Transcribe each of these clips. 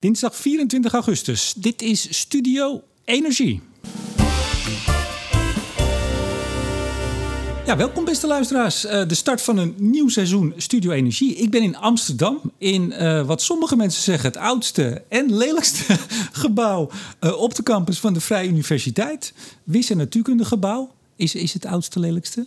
Dinsdag 24 augustus. Dit is Studio Energie. Ja, welkom beste luisteraars. Uh, de start van een nieuw seizoen Studio Energie. Ik ben in Amsterdam in uh, wat sommige mensen zeggen het oudste en lelijkste gebouw uh, op de campus van de Vrije Universiteit. Wis- en Natuurkunde gebouw. Is, is het oudste lelijkste?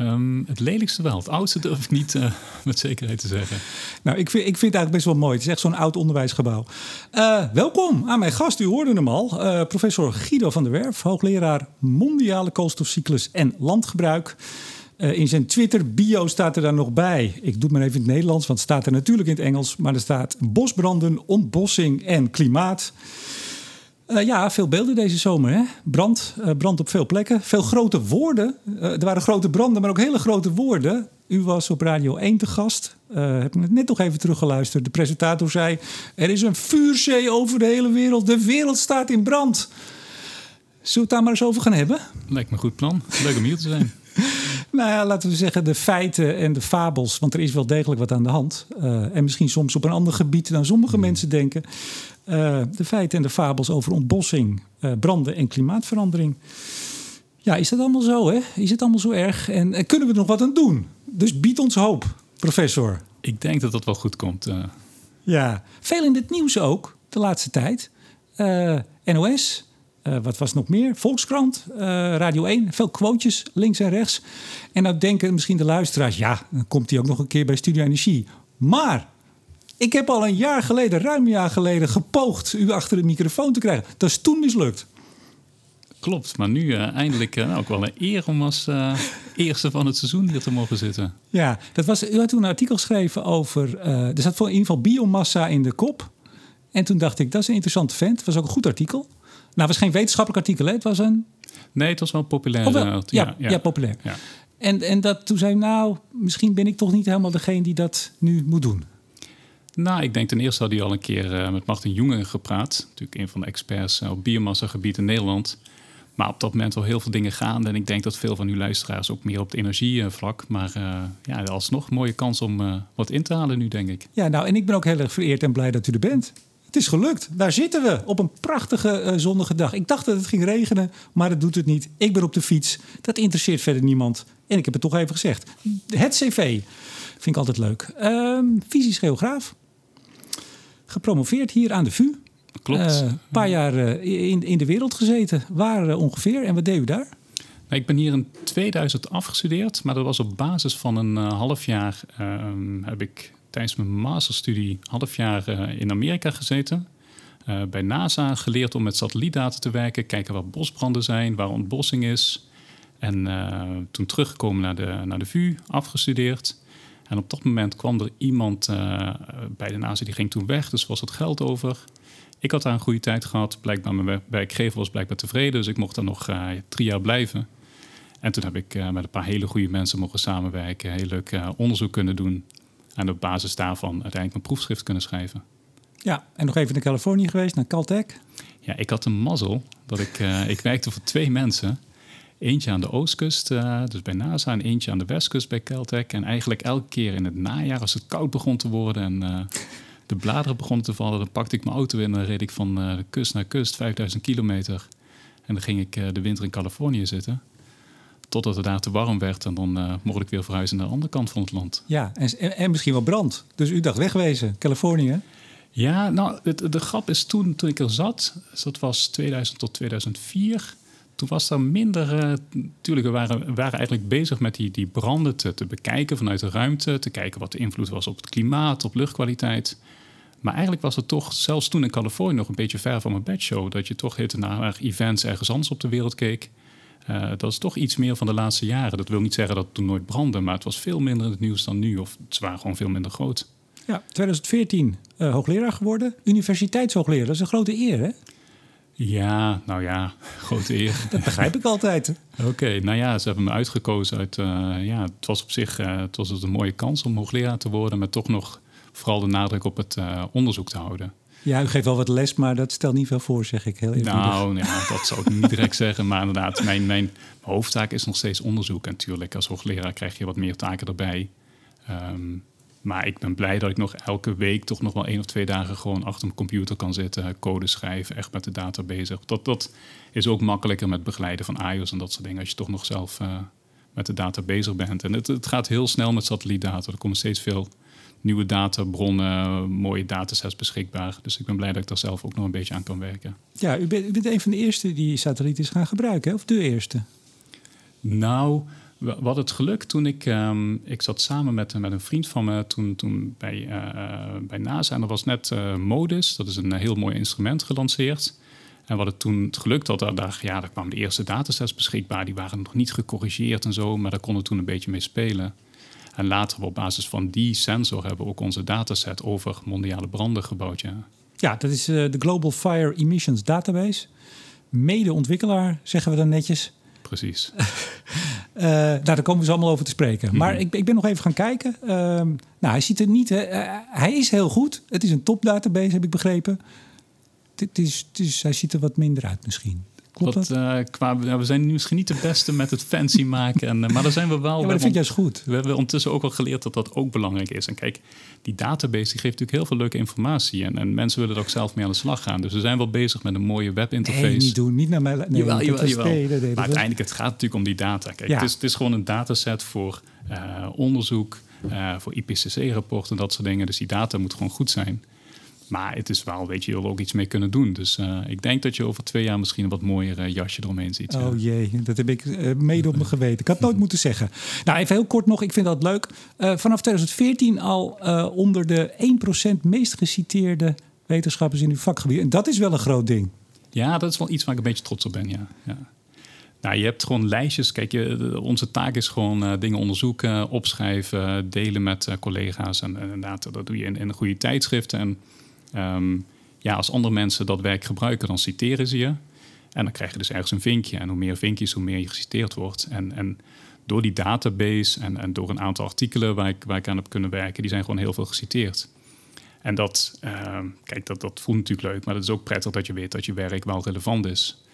Um, het lelijkste wel. Het oudste durf ik niet uh, met zekerheid te zeggen. Nou, ik vind, ik vind het eigenlijk best wel mooi. Het is echt zo'n oud onderwijsgebouw. Uh, welkom aan mijn gast. U hoorde hem al. Uh, professor Guido van der Werf, hoogleraar mondiale koolstofcyclus en landgebruik. in zijn Twitter-bio staat er daar nog bij. Ik doe het maar even in het Nederlands, want het staat er natuurlijk in het Engels. Maar er staat bosbranden, ontbossing en klimaat. Uh, ja, veel beelden deze zomer. Hè? Brand, uh, brand op veel plekken. Veel grote woorden. Uh, er waren grote branden, maar ook hele grote woorden. U was op Radio 1 te gast. heb ik net nog even teruggeluisterd. De presentator zei: Er is een vuurzee over de hele wereld. De wereld staat in brand. Zullen we het daar maar eens over gaan hebben? Lijkt me een goed plan. Leuk om hier te zijn. nou ja, laten we zeggen de feiten en de fabels. Want er is wel degelijk wat aan de hand. en misschien soms op een ander gebied dan sommige hmm. mensen denken. Uh, de feiten en de fabels over ontbossing, uh, branden en klimaatverandering. Ja, is dat allemaal zo, hè? Is het allemaal zo erg? En, en kunnen we er nog wat aan doen? Dus bied ons hoop, professor. Ik denk dat dat wel goed komt. Uh. Ja, veel in het nieuws ook, de laatste tijd. NOS, wat was nog meer? Volkskrant, Radio 1, veel quotejes links en rechts. En nou denken misschien de luisteraars, ja, dan komt hij ook nog een keer bij Studio Energie. Maar ik heb al een jaar geleden, ruim een jaar geleden, gepoogd u achter de microfoon te krijgen. Dat is toen mislukt. Klopt, maar nu uh, eindelijk uh, ook wel een eer om als uh, eerste van het seizoen hier te mogen zitten. Ja, dat was, u had toen een artikel geschreven over. er zat voor in ieder geval biomassa in de kop. En toen dacht ik, dat is een interessante vent. Het was ook een goed artikel. Nou, het was geen wetenschappelijk artikel, hè? het was een. Nee, het was wel populair. Wel, ja, ja, ja, populair. Ja. En, en dat, toen zei ik, nou, misschien ben ik toch niet helemaal degene die dat nu moet doen. Nou, ik denk ten eerste had hij al een keer uh, met Martin Jongen gepraat. Natuurlijk een van de experts uh, op biomassa-gebied in Nederland. Maar op dat moment wel heel veel dingen gaande. En ik denk dat veel van uw luisteraars ook meer op het energievlak. Maar uh, ja, alsnog mooie kans om wat in te halen nu, denk ik. Ja, nou, en ik ben ook heel erg vereerd en blij dat u er bent. Het is gelukt. Daar zitten we op een prachtige zonnige dag. Ik dacht dat het ging regenen, maar dat doet het niet. Ik ben op de fiets. Dat interesseert verder niemand. En ik heb het toch even gezegd. Het cv vind ik altijd leuk. Uh, fysisch geograaf gepromoveerd hier aan de VU. Klopt. Een uh, paar jaar uh, in, in de wereld gezeten. Waar uh, ongeveer? En wat deed u daar? Nou, ik ben hier in 2000 afgestudeerd, maar dat was op basis van een half jaar. Ehm, heb ik tijdens mijn masterstudie half jaar in Amerika gezeten. bij NASA geleerd om met satellietdata te werken, kijken waar bosbranden zijn, waar ontbossing is. En toen teruggekomen naar de, naar de VU, afgestudeerd. En op dat moment kwam er iemand uh, bij de NASA, die ging toen weg, dus was het geld over. Ik had daar een goede tijd gehad. Blijkbaar mijn werkgever was blijkbaar tevreden, dus ik mocht daar nog uh, drie jaar blijven. En toen heb ik uh, met een paar hele goede mensen mogen samenwerken, heel leuk onderzoek kunnen doen. En op basis daarvan uiteindelijk een proefschrift kunnen schrijven. Ja, en nog even naar Californië geweest, naar Caltech. Ja, ik had een mazzel dat ik, ik werkte voor twee mensen. Eentje aan de oostkust, uh, dus bij NASA, en eentje aan de westkust bij Caltech. En eigenlijk elke keer in het najaar, als het koud begon te worden en uh, de bladeren begonnen te vallen, dan pakte ik mijn auto in en dan reed ik van uh, kust naar kust, 5000 kilometer. En dan ging ik de winter in Californië zitten. Totdat het daar te warm werd en dan mocht ik weer verhuizen naar de andere kant van het land. Ja, en, en misschien wel brand. Dus u dacht wegwezen, Californië. Ja, nou, de, de grap is toen, toen ik er zat, dus dat was 2000 tot 2004 toen was er minder. Natuurlijk, uh, we waren, waren eigenlijk bezig met die, die branden te, te bekijken vanuit de ruimte. Te kijken wat de invloed was op het klimaat, op luchtkwaliteit. Maar eigenlijk was het toch, zelfs toen in Californië, nog een beetje ver van mijn bedshow. Dat je toch naar events ergens anders op de wereld keek. Uh, dat is toch iets meer van de laatste jaren. Dat wil niet zeggen dat het toen nooit brandde, maar het was veel minder in het nieuws dan nu. Of het waren gewoon veel minder groot. Ja, 2014 uh, hoogleraar geworden. Universiteitshoogleraar, dat is een grote eer, hè? Ja, nou ja, grote eer. Dat begrijp ik altijd. Oké, nou ja, ze hebben me uitgekozen uit... Uh, ja, het was op zich uh, het was een mooie kans om hoogleraar te worden... maar toch nog vooral de nadruk op het uh, onderzoek te houden. Ja, u geeft wel wat les, maar dat stelt niet veel voor, zeg ik heel even. Nou, ja, dat zou ik niet direct zeggen. Maar inderdaad, mijn, mijn hoofdtaak is nog steeds onderzoek. En natuurlijk, als hoogleraar krijg je wat meer taken erbij. Um, Maar ik ben blij dat ik nog elke week toch nog wel één of twee dagen gewoon achter mijn computer kan zitten, code schrijven, echt met de data bezig. Dat, dat is ook makkelijker met begeleiden van iOS en dat soort dingen, als je toch nog zelf uh, met de data bezig bent. En het, het gaat heel snel met satellietdata. Er komen steeds veel nieuwe databronnen, mooie datasets beschikbaar. Dus ik ben blij dat ik daar zelf ook nog een beetje aan kan werken. Ja, u bent, u bent een van de eerste die satelliet is gaan gebruiken, of de eerste? Nou, we hadden het geluk toen ik, um, ik zat samen met, met een vriend van me toen, toen bij, uh, bij NASA. En er was net uh, Modis, dat is een heel mooi instrument gelanceerd. En we hadden toen het geluk dat er, daar, ja, daar kwamen de eerste datasets beschikbaar. Die waren nog niet gecorrigeerd en zo, maar daar konden we toen een beetje mee spelen. En later op basis van die sensor hebben we ook onze dataset over mondiale branden gebouwd. Ja, ja dat is uh, de Global Fire Emissions Database. Mede-ontwikkelaar, zeggen we dan netjes. Precies. uh, nou, daar komen we zo allemaal over te spreken. Mm. Maar ik, ik, ben nog even gaan kijken. Uh, nou, hij ziet er niet. Uh, hij is heel goed. Het is een topdatabase, heb ik begrepen. Het is, het is, hij ziet er wat minder uit misschien. Klopt wat, uh, qua, nou, we zijn misschien niet de beste met het fancy maken, en, uh, maar daar zijn we wel. Ja, maar dat vind juist goed. We hebben ondertussen ook al geleerd dat dat ook belangrijk is. En kijk, die database die geeft natuurlijk heel veel leuke informatie. En, en mensen willen er ook zelf mee aan de slag gaan. Dus we zijn wel bezig met een mooie webinterface. Nee, niet doen, niet naar mij. Nee, jawel, jawel, jawel. Nee, maar uiteindelijk, het gaat natuurlijk om die data. Kijk, ja. het, is, het is gewoon een dataset voor uh, onderzoek, voor IPCC-rapporten en dat soort dingen. Dus die data moet gewoon goed zijn. Maar het is wel, weet je, je wil ook iets mee kunnen doen. Dus uh, ik denk dat je over twee jaar misschien een wat mooier uh, jasje eromheen ziet. Oh ja. jee, dat heb ik uh, mede op me geweten. Ik had nooit moeten zeggen. Nou, even heel kort nog, ik vind dat leuk. vanaf 2014 al onder de 1% meest geciteerde wetenschappers in uw vakgebied. En dat is wel een groot ding. Ja, dat is wel iets waar ik een beetje trots op ben, ja. ja. Nou, je hebt gewoon lijstjes. Kijk, je, onze taak is gewoon uh, dingen onderzoeken, opschrijven, delen met uh, collega's. En, en inderdaad, dat doe je in, in goede tijdschriften. En Um, ja, als andere mensen dat werk gebruiken, dan citeren ze je. En dan krijg je dus ergens een vinkje. En hoe meer vinkjes, hoe meer je geciteerd wordt. En, en door die database en, en door een aantal artikelen waar ik, waar ik aan heb kunnen werken, die zijn gewoon heel veel geciteerd. En dat, uh, kijk, dat, dat voelt natuurlijk leuk, maar het is ook prettig dat je weet dat je werk wel relevant is.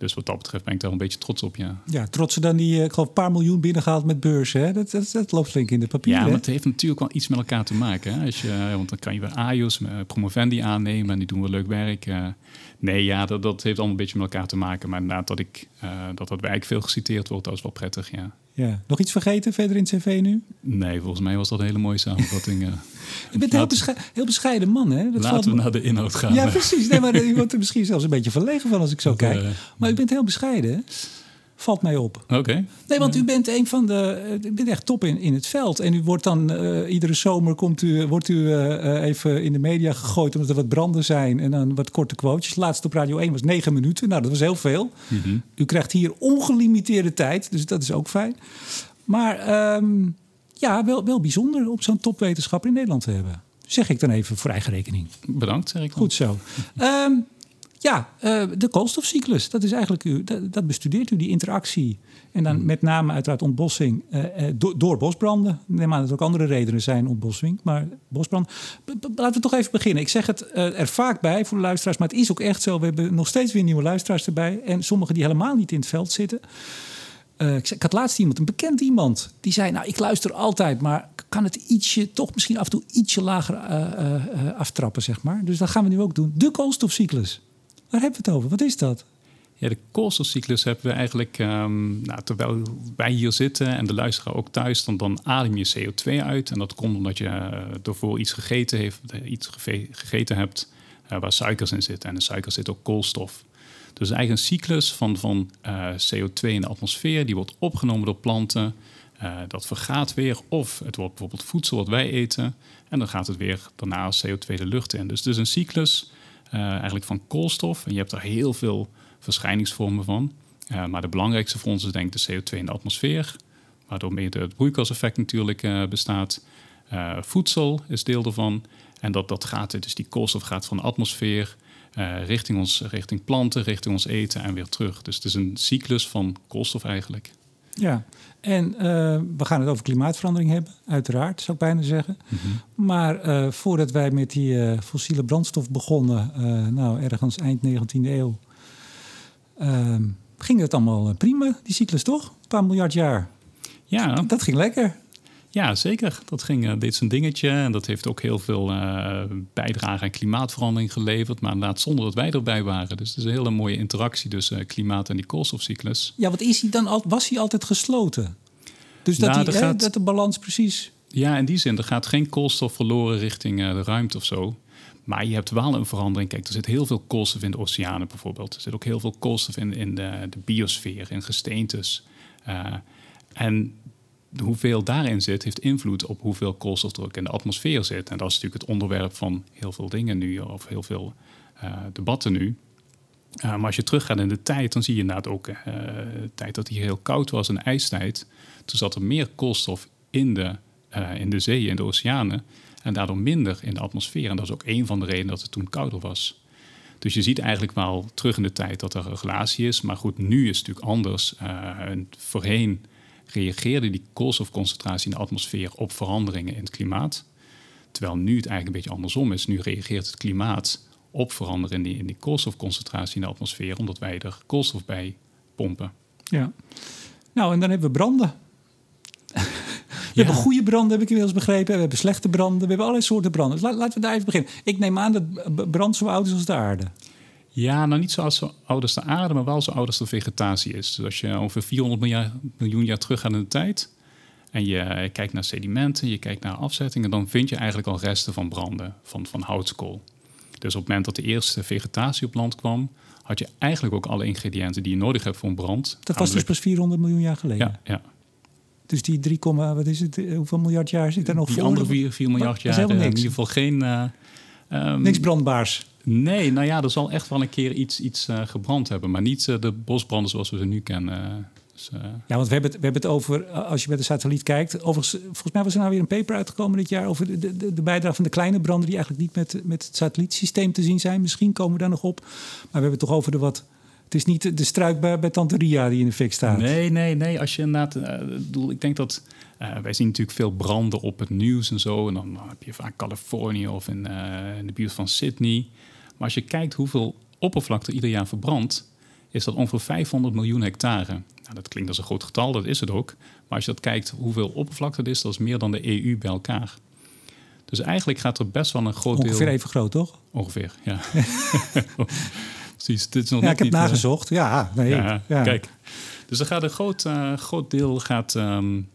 Dus wat dat betreft ben ik daar een beetje trots op, ja. Ja, trotser dan die, ik geloof, een paar miljoen binnengehaald met beurzen. Hè? Dat, dat, dat loopt flink in de papieren. Ja, maar het heeft natuurlijk wel iets met elkaar te maken. Hè? Als je, want dan kan je weer AIOS, promovendi aannemen en die doen wel leuk werk. Uh, nee, ja, dat, dat heeft allemaal een beetje met elkaar te maken. Maar inderdaad, dat, ik, uh, dat dat werk veel geciteerd wordt, dat is wel prettig, ja. Ja. Nog iets vergeten verder in het cv nu? Nee, volgens mij was dat een hele mooie samenvatting. je bent een heel, besche heel, bescheiden man, hè? Dat laten we naar de inhoud gaan. Ja, precies. Nee, maar je wordt er misschien zelfs een beetje verlegen van als ik zo kijk. Uh, maar u bent heel bescheiden, hè? Valt mij op. Oké. Okay. Nee, want u bent een van de. U bent echt top in, in het veld. En u wordt dan uh, iedere zomer komt u, wordt u uh, even in de media gegooid omdat er wat branden zijn. En dan wat korte quotes. Laatst op Radio 1 was negen minuten. Nou, dat was heel veel. Mm -hmm. U krijgt hier ongelimiteerde tijd. Dus dat is ook fijn. Maar um, ja, wel, wel bijzonder om zo'n topwetenschapper in Nederland te hebben. Zeg ik dan even voor eigen rekening. Bedankt, zeg ik. Dan. Goed zo. um, ja, uh, de koolstofcyclus. Dat is eigenlijk u, dat, dat, bestudeert u, die interactie. En dan met name uiteraard ontbossing uh, uh, do, door bosbranden. Neem aan dat er ook andere redenen zijn, ontbossing. Maar bosbrand. Laten we toch even beginnen. Ik zeg het er vaak bij voor de luisteraars, maar het is ook echt zo. We hebben nog steeds weer nieuwe luisteraars erbij. En sommigen die helemaal niet in het veld zitten. Uh, ik, ik, had laatst iemand, een bekend iemand, die zei: Nou, ik luister altijd, maar kan het ietsje, toch misschien af en toe ietsje lager uh, uh, aftrappen, zeg maar. Dus dat gaan we nu ook doen. De koolstofcyclus. Waar hebben we het over? Wat is dat? Ja, de koolstofcyclus hebben we eigenlijk, um, nou, terwijl wij hier zitten en de luisteraar ook thuis, dan, adem je CO2 uit. En dat komt omdat je ervoor iets gegeten, heeft, iets gegeten hebt waar suikers in zitten. En in suiker zit ook koolstof. Dus eigenlijk een cyclus van, van uh, CO2 in de atmosfeer, die wordt opgenomen door planten. Dat vergaat weer, of het wordt bijvoorbeeld voedsel wat wij eten. En dan gaat het weer daarna als CO2 de lucht in. Dus het is een cyclus eigenlijk van koolstof. En je hebt er heel veel verschijningsvormen van. maar de belangrijkste voor ons is denk ik de CO2 in de atmosfeer. Waardoor mede het broeikaseffect natuurlijk bestaat. voedsel is deel ervan. En dat, dat gaat, dus die koolstof gaat van de atmosfeer richting, ons, richting planten, richting ons eten en weer terug. Dus het is een cyclus van koolstof eigenlijk. Ja, en uh, we gaan het over klimaatverandering hebben, uiteraard, zou ik bijna zeggen. Mm -hmm. Maar uh, voordat wij met die fossiele brandstof begonnen, nou ergens eind 19e eeuw, ehm, ging het allemaal prima, die cyclus toch? Een paar miljard jaar. Ja. Dat ging lekker. Ja, zeker. Dat ging, uh, deed zijn dingetje. En dat heeft ook heel veel uh, bijdrage aan klimaatverandering geleverd. Maar inderdaad zonder dat wij erbij waren. Dus het is een hele mooie interactie tussen klimaat en die koolstofcyclus. Ja, wat is hij dan al, was hij altijd gesloten? Dus dat, Nou, die, hè, gaat- dat de balans precies... Ja, in die zin, er gaat geen koolstof verloren richting eh, de ruimte of zo. Maar je hebt wel een verandering. Kijk, er zit heel veel koolstof in de oceanen bijvoorbeeld. Er zit ook heel veel koolstof in, in de, de biosfeer, in gesteentes. Eh, en hoeveel daarin zit, heeft invloed op hoeveel koolstof ook in de atmosfeer zit. En dat is natuurlijk het onderwerp van heel veel dingen nu, of heel veel eh, debatten nu. Uh, maar als je teruggaat in de tijd, dan zie je inderdaad ook uh, de tijd dat hier heel koud was, een ijstijd. Toen zat er meer koolstof in de, in de zeeën, in de oceanen. En daardoor minder in de atmosfeer. En dat is ook een van de redenen dat het toen kouder was. Dus je ziet eigenlijk wel terug in de tijd dat er een relatie is. Maar goed, nu is het natuurlijk anders. En voorheen reageerde die koolstofconcentratie in de atmosfeer op veranderingen in het klimaat. Terwijl nu het eigenlijk een beetje andersom is. Nu reageert het klimaat op veranderen in die, in die koolstofconcentratie in de atmosfeer, omdat wij er koolstof bij pompen. Ja. Nou, en dan hebben we branden. We hebben goede branden, heb ik inmiddels begrepen. We hebben slechte branden. We hebben allerlei soorten branden. Dus laten we daar even beginnen. Ik neem aan dat brand zo oud is als de aarde. Ja, nou niet zo, zo oud als de aarde, maar wel zo oud als de vegetatie is. Dus als je ongeveer 400 miljoen, miljoen jaar terug gaat in de tijd... en je kijkt naar sedimenten, je kijkt naar afzettingen... dan vind je eigenlijk al resten van branden, van, van houtskool. Dus op het moment dat de eerste vegetatie op land kwam, had je eigenlijk ook alle ingrediënten die je nodig hebt voor een brand. Dat was dus pas 400 miljoen jaar geleden. Ja, ja. Dus die 3, wat is het? Hoeveel miljard jaar zit er nog die voor? Die andere 4, 4 miljard jaar. helemaal In ieder geval geen. Uh, um, niks brandbaars. Nee, nou ja, er zal echt wel een keer iets, iets uh, gebrand hebben, maar niet uh, de bosbranden zoals we ze nu kennen. Dus, ja, want we hebben, het, we hebben het over, als je met de satelliet kijkt. Overigens, volgens mij was er nou weer een paper uitgekomen dit jaar over de, de, de bijdrage van de kleine branden die eigenlijk niet met, met het satellietsysteem te zien zijn. Misschien komen we daar nog op. Maar we hebben het toch over de wat. Het is niet de struik bij, bij Tante Ria die in de fik staat. Nee, nee, nee. Als je inderdaad. Uh, ik denk dat. Uh, wij zien natuurlijk veel branden op het nieuws en zo. En dan heb je vaak Californië of in, uh, in de buurt van Sydney. Maar als je kijkt hoeveel oppervlakte ieder jaar verbrandt, is dat ongeveer 500 miljoen hectare. Nou, dat klinkt als een groot getal, dat is het ook. Maar als je dat kijkt hoeveel oppervlakte het is, dat is meer dan de EU bij elkaar. Dus eigenlijk gaat er best wel een groot Ongeveer deel... Ongeveer even groot, toch? Ongeveer, ja. Precies, dit is nog ja, ik heb niet, nagezocht. Ja, nee. Ja, ja, kijk. Dus er gaat een groot, uh, groot deel gaat, um,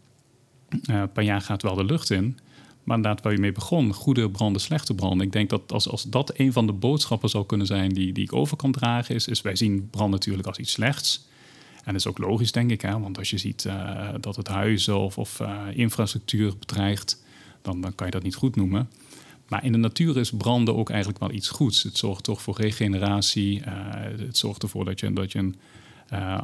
uh, per jaar gaat wel de lucht in. Maar inderdaad, waar je mee begon, goede branden, slechte branden. Ik denk dat als, als dat een van de boodschappen zou kunnen zijn die, die ik over kan dragen, is, is wij zien brand natuurlijk als iets slechts. En dat is ook logisch, denk ik. Hè? Want als je ziet uh, dat het huizen of, of uh, infrastructuur bedreigt, dan, dan kan je dat niet goed noemen. Maar in de natuur is branden ook eigenlijk wel iets goeds. Het zorgt toch voor regeneratie. Uh, het zorgt ervoor dat je, dat je een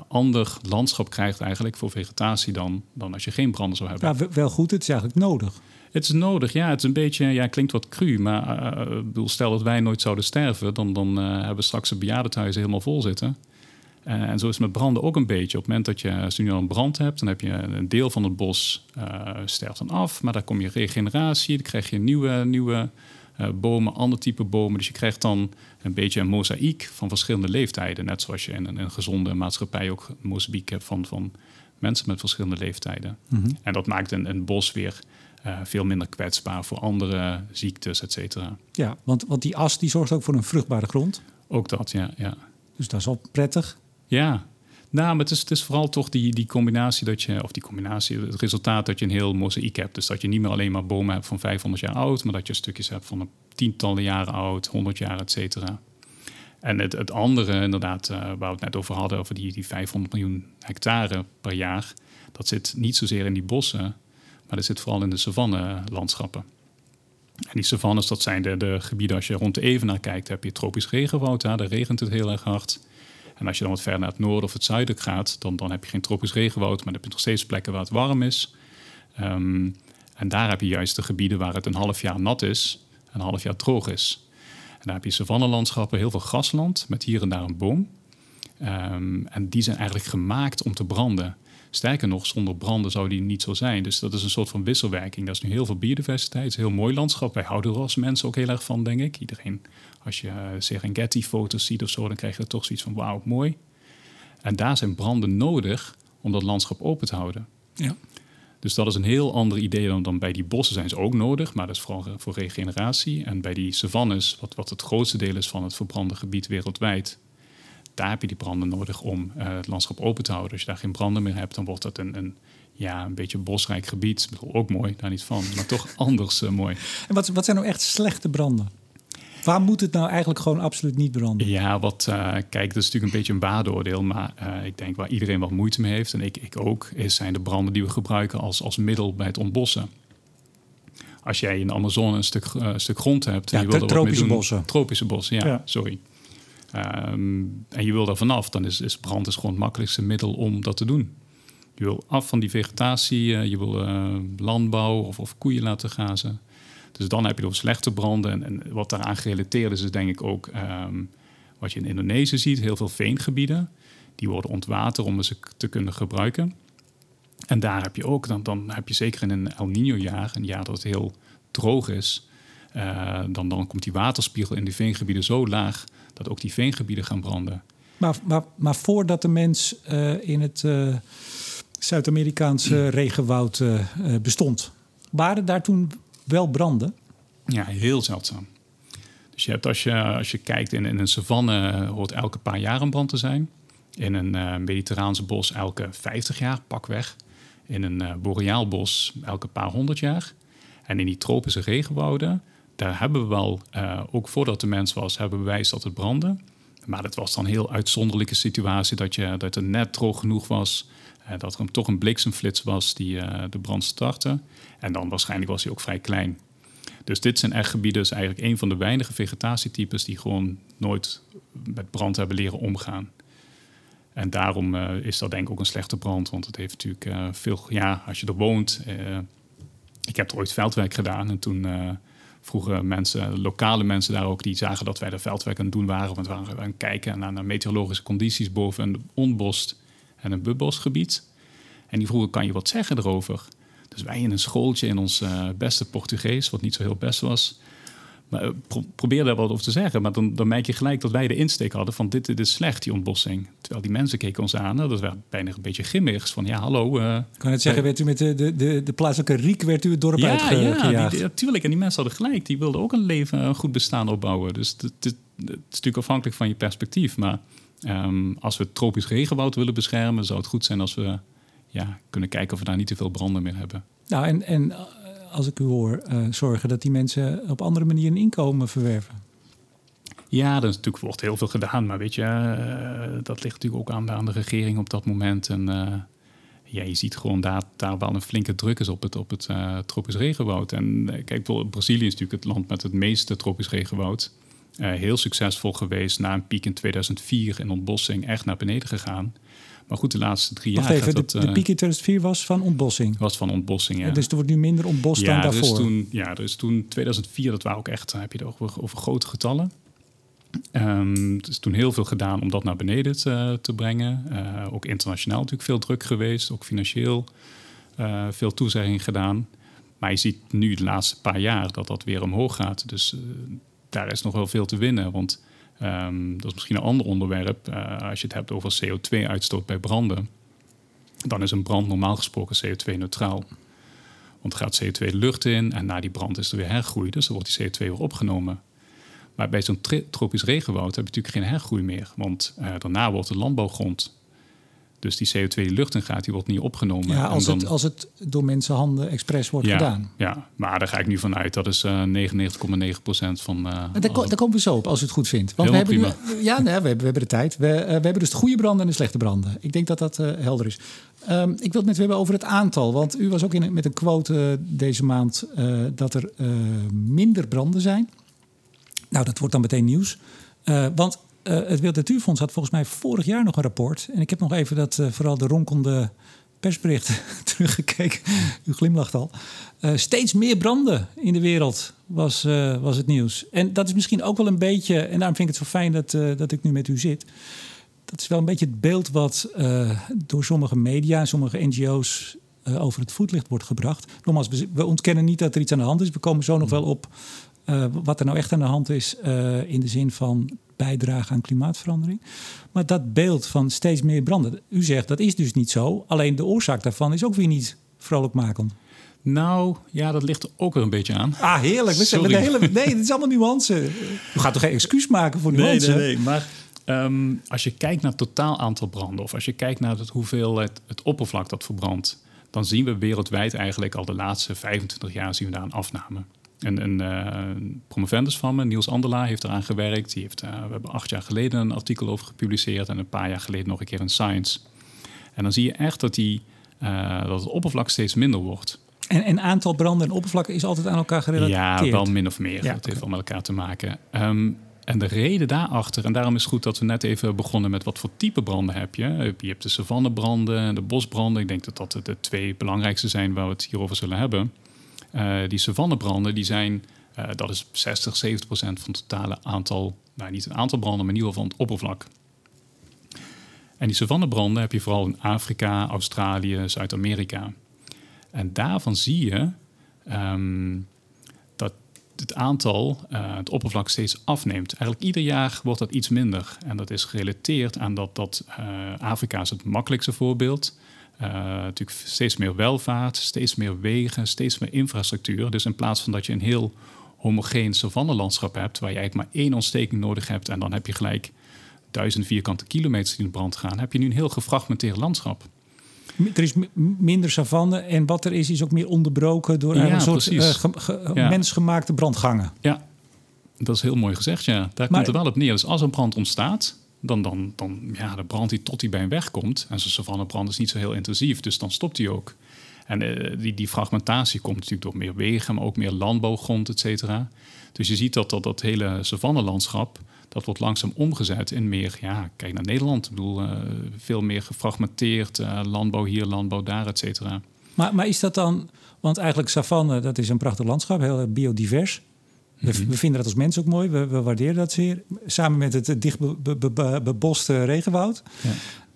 ander landschap krijgt eigenlijk voor vegetatie dan, dan als je geen branden zou hebben. Ja, wel goed. Het is eigenlijk nodig. Het is nodig, ja. Het is een beetje, ja, klinkt wat cru, maar uh, bedoel, stel dat wij nooit zouden sterven, dan, dan uh, hebben we straks de bejaardentehuizen helemaal vol zitten. Uh, en zo is het met branden ook een beetje. Op het moment dat je, als je nu al een brand hebt, dan heb je een deel van het bos sterft dan af, maar daar kom je regeneratie, dan krijg je nieuwe, nieuwe bomen, ander type bomen. Dus je krijgt dan een beetje een mozaïek van verschillende leeftijden. Net zoals je in een, een gezonde maatschappij ook een mozaïek hebt van, van mensen met verschillende leeftijden. Mhm. En dat maakt een, een bos weer uh, veel minder kwetsbaar voor andere ziektes, et cetera. Ja, want, want die as die zorgt ook voor een vruchtbare grond. Ook dat, ja. ja. Dus dat is wel prettig. Ja, nou, maar het is, het is vooral toch die, die combinatie dat je, of die combinatie, het resultaat dat je een heel mozaïek hebt. Dus dat je niet meer alleen maar bomen hebt van 500 jaar oud, maar dat je stukjes hebt van een tientallen jaren oud, 100 jaar, et cetera. En het, het andere, inderdaad, uh, waar we het net over hadden, over die, die 500 miljoen hectare per jaar, dat zit niet zozeer in die bossen, maar dat zit vooral in de savanne-landschappen. En die savannes, dat zijn de, de gebieden, als je rond de Evenaar kijkt, heb je tropisch regenwoud, daar regent het heel erg hard. En als je dan wat verder naar het noorden of het zuiden gaat, dan, dan heb je geen tropisch regenwoud, maar dan heb je nog steeds plekken waar het warm is. Um, en daar heb je juist de gebieden waar het een half jaar nat is, een half jaar droog is. En daar heb je savannelandschappen, heel veel grasland, met hier en daar een boom. Um, en die zijn eigenlijk gemaakt om te branden. Sterker nog, zonder branden zou die niet zo zijn. Dus dat is een soort van wisselwerking. Dat is nu heel veel biodiversiteit. Het is een heel mooi landschap. Wij houden er als mensen ook heel erg van, denk ik. Iedereen, als je uh, Serengeti-foto's ziet of zo, dan krijg je er toch zoiets van wauw, mooi. En daar zijn branden nodig om dat landschap open te houden. Ja. Dus dat is een heel ander idee dan, dan bij die bossen zijn ze ook nodig, maar dat is vooral voor regeneratie. En bij die savannes, wat, wat het grootste deel is van het verbrande gebied wereldwijd, daar heb je die branden nodig om uh, het landschap open te houden. Als je daar geen branden meer hebt, dan wordt dat een, een ja, een beetje bosrijk gebied. Ook mooi, daar niet van, maar toch anders uh, mooi. En wat, wat zijn nou echt slechte branden? Waar moet het nou eigenlijk gewoon absoluut niet branden? Ja, wat, uh, kijk, dat is natuurlijk een beetje een waardeoordeel. Maar uh, ik denk waar iedereen wat moeite mee heeft, en ik, ik ook, is, zijn de branden die we gebruiken als, als middel bij het ontbossen. Als jij in de Amazone een stuk, uh, stuk grond hebt. Ja, en je wil tropische bossen. Tropische bossen, ja, ja. sorry. Um, en je wil daar vanaf, dan is, is brand is gewoon het makkelijkste middel om dat te doen. Je wil af van die vegetatie, je wil landbouw of, of koeien laten grazen. Dus dan heb je door slechte branden. En, en wat daaraan gerelateerd is, is denk ik ook um, wat je in Indonesië ziet. Heel veel veengebieden. Die worden ontwaterd om ze te kunnen gebruiken. En daar heb je ook, dan, dan heb je zeker in een El Nino-jaar, een jaar dat het heel droog is, uh, dan, dan komt die waterspiegel in die veengebieden zo laag dat ook die veengebieden gaan branden. Maar, maar, maar voordat de mens uh, in het uh, Zuid-Amerikaanse regenwoud bestond, waren daar toen wel branden? Ja, heel zeldzaam. Dus je hebt als je, als je kijkt in, in een savanne, hoort elke paar jaar een brand te zijn. In een mediterraanse bos elke 50 jaar, pakweg. In een boreaal bos elke paar honderd jaar. En in die tropische regenwouden, daar hebben we wel, uh, ook voordat de mens was, hebben we bewijs dat het brandde. Maar dat was dan een heel uitzonderlijke situatie, dat, je, dat het net droog genoeg was dat er toch een bliksemflits was die uh, de brand startte. En dan waarschijnlijk was hij ook vrij klein. Dus dit zijn echt gebieden, is eigenlijk een van de weinige vegetatietypes die gewoon nooit met brand hebben leren omgaan. En daarom is dat denk ik ook een slechte brand, want het heeft natuurlijk veel, ja, als je er woont. ik heb er ooit veldwerk gedaan en toen vroegen mensen, lokale mensen daar ook, die zagen dat wij er veldwerk aan het doen waren. Want we waren aan het kijken naar, naar meteorologische condities boven een onbost en een bubbosgebied. En die vroegen, kan je wat zeggen erover? Dus wij in een schooltje in ons uh, beste Portugees, wat niet zo heel best was, maar, uh, pro probeerden daar wat over te zeggen. Maar dan, dan merk je gelijk dat wij de insteek hadden van dit, dit is slecht, die ontbossing. Terwijl die mensen keken ons aan, dat werd bijna een beetje grimmigs. Van ja, hallo. Uh, ik kan het zeggen, werd u met de, de, de, de plaatselijke riek werd u het dorp ja, uitgejaagd? Ja, die, natuurlijk. En die mensen hadden gelijk. Die wilden ook een leven, een goed bestaan opbouwen. Dus het, is natuurlijk afhankelijk van je perspectief. Maar Um, als we het tropisch regenwoud willen beschermen, zou het goed zijn als we ja, kunnen kijken of we daar niet te veel branden meer hebben. Nou, en, en als ik u hoor, uh, zorgen dat die mensen op andere manieren inkomen verwerven. Ja, er natuurlijk wordt heel veel gedaan, maar weet je, uh, dat ligt natuurlijk ook aan de, aan de regering op dat moment. En uh, ja, je ziet gewoon daar, daar wel een flinke druk is op het, op het tropisch regenwoud. En kijk, Brazilië is natuurlijk het land met het meeste tropisch regenwoud. Heel succesvol geweest. Na een piek in 2004 in ontbossing echt naar beneden gegaan. Maar goed, de laatste drie Wacht jaar. Even, dat, de, de, piek in 2004 was van ontbossing. Was van ontbossing, ja. Dus er wordt nu minder ontbost ja, dan dus daarvoor. Toen, ja, dus toen 2004, dat waren ook echt, heb je het over, over grote getallen. Um, er is toen heel veel gedaan om dat naar beneden te, te brengen. Uh, ook internationaal natuurlijk veel druk geweest, ook financieel uh, veel toezeggingen gedaan. Maar je ziet nu de laatste paar jaar dat dat weer omhoog gaat. Dus uh, daar is nog wel veel te winnen. Want um, dat is misschien een ander onderwerp. Uh, als je het hebt over CO2-uitstoot bij branden, dan is een brand normaal gesproken CO2-neutraal. Want er gaat CO2 de lucht in en na die brand is er weer hergroei. Dus dan wordt die CO2 weer opgenomen. Maar bij zo'n tropisch regenwoud heb je natuurlijk geen hergroei meer. Want uh, daarna wordt de landbouwgrond dus die CO2 die lucht in gaat, die wordt niet opgenomen. Ja, als, dan, het, als het door mensenhanden expres wordt ja, gedaan. Ja, maar daar ga ik nu vanuit. Dat is uh, 99,9 procent van... Uh, daar, daar, komen we zo op, als u het goed vindt. Want we hebben prima. Nu, ja, nee, we, hebben, we hebben de tijd. We, uh, we hebben dus de goede branden en de slechte branden. Ik denk dat dat helder is. Um, ik wil het met u hebben over het aantal. Want u was ook in, met een quote deze maand dat er minder branden zijn. Nou, dat wordt dan meteen nieuws. want uh, het Wereld Natuurfonds had volgens mij vorig jaar nog een rapport. En ik heb nog even dat uh, vooral de ronkende persberichten teruggekeken. U glimlacht al. Uh, steeds meer branden in de wereld was, was het nieuws. En dat is misschien ook wel een beetje... en daarom vind ik het zo fijn dat, dat ik nu met u zit. Dat is wel een beetje het beeld wat door sommige media... sommige NGO's over het voetlicht wordt gebracht. Nogmaals, we ontkennen niet dat er iets aan de hand is. We komen zo nog wel op wat er nou echt aan de hand is... in de zin van bijdragen aan klimaatverandering. Maar dat beeld van steeds meer branden, u zegt dat is dus niet zo. Alleen de oorzaak daarvan is ook weer niet vrolijkmakend? Nou, ja, dat ligt er ook weer een beetje aan. Ah, heerlijk. We zijn hele, nee, dit is allemaal nuance. We gaan toch geen excuus maken voor nuance? Nee, nee, nee. Maar um, als je kijkt naar het totaal aantal branden... of als je kijkt naar het, hoeveel het, het oppervlak dat verbrandt... dan zien we wereldwijd eigenlijk al de laatste 25 jaar zien we daar een afname. En een uh, promovendus van me, Niels Andela, heeft eraan gewerkt. Die heeft, uh, we hebben acht jaar geleden een artikel over gepubliceerd... en een paar jaar geleden nog een keer in Science. En dan zie je echt dat, die, uh, dat het oppervlak steeds minder wordt... En, en aantal branden en oppervlakken is altijd aan elkaar gerelateerd? Ja, wel min of meer. Ja, het heeft wel met elkaar te maken. Um, en de reden daarachter, en daarom is het goed dat we net even begonnen met wat voor type branden heb je. Je hebt de savannebranden en de bosbranden. Ik denk dat dat de twee belangrijkste zijn waar we het hierover zullen hebben. Uh, die savannebranden, die zijn, uh, dat is 60, 70 procent van het totale aantal, nou niet het aantal branden, maar in ieder geval van het oppervlak. En die savannebranden heb je vooral in Afrika, Australië, Zuid-Amerika. En daarvan zie je um, dat het aantal, uh, het oppervlak steeds afneemt. Eigenlijk ieder jaar wordt dat iets minder. En dat is gerelateerd aan dat, dat Afrika is het makkelijkste voorbeeld. Uh, natuurlijk steeds meer welvaart, steeds meer wegen, steeds meer infrastructuur. Dus in plaats van dat je een heel homogeen savannelandschap hebt, waar je eigenlijk maar één ontsteking nodig hebt en dan heb je gelijk duizend vierkante kilometers die in brand gaan, heb je nu een heel gefragmenteerd landschap. Er is minder savanne en wat er is, is ook meer onderbroken door ja, een soort uh, ge, ge, ja. mensgemaakte brandgangen. Ja, dat is heel mooi gezegd, ja. Daar maar, komt het wel op neer. Dus als een brand ontstaat, dan, dan, dan ja, de brandt hij tot hij bij een weg komt. En zo'n savannebrand is niet zo heel intensief, dus dan stopt hij ook. En uh, die, die fragmentatie komt natuurlijk door meer wegen, maar ook meer landbouwgrond, et cetera. Dus je ziet dat dat, dat hele savannelandschap dat wordt langzaam omgezet in meer, ja, kijk naar Nederland. Ik bedoel, uh, veel meer gefragmenteerd, uh, landbouw hier, landbouw daar, et cetera. Maar, maar is dat dan, want eigenlijk savanne, dat is een prachtig landschap, heel biodivers. We, mm -hmm. we vinden dat als mensen ook mooi, we, we, waarderen dat zeer. Samen met het dicht be, be, be, beboste regenwoud. Ja.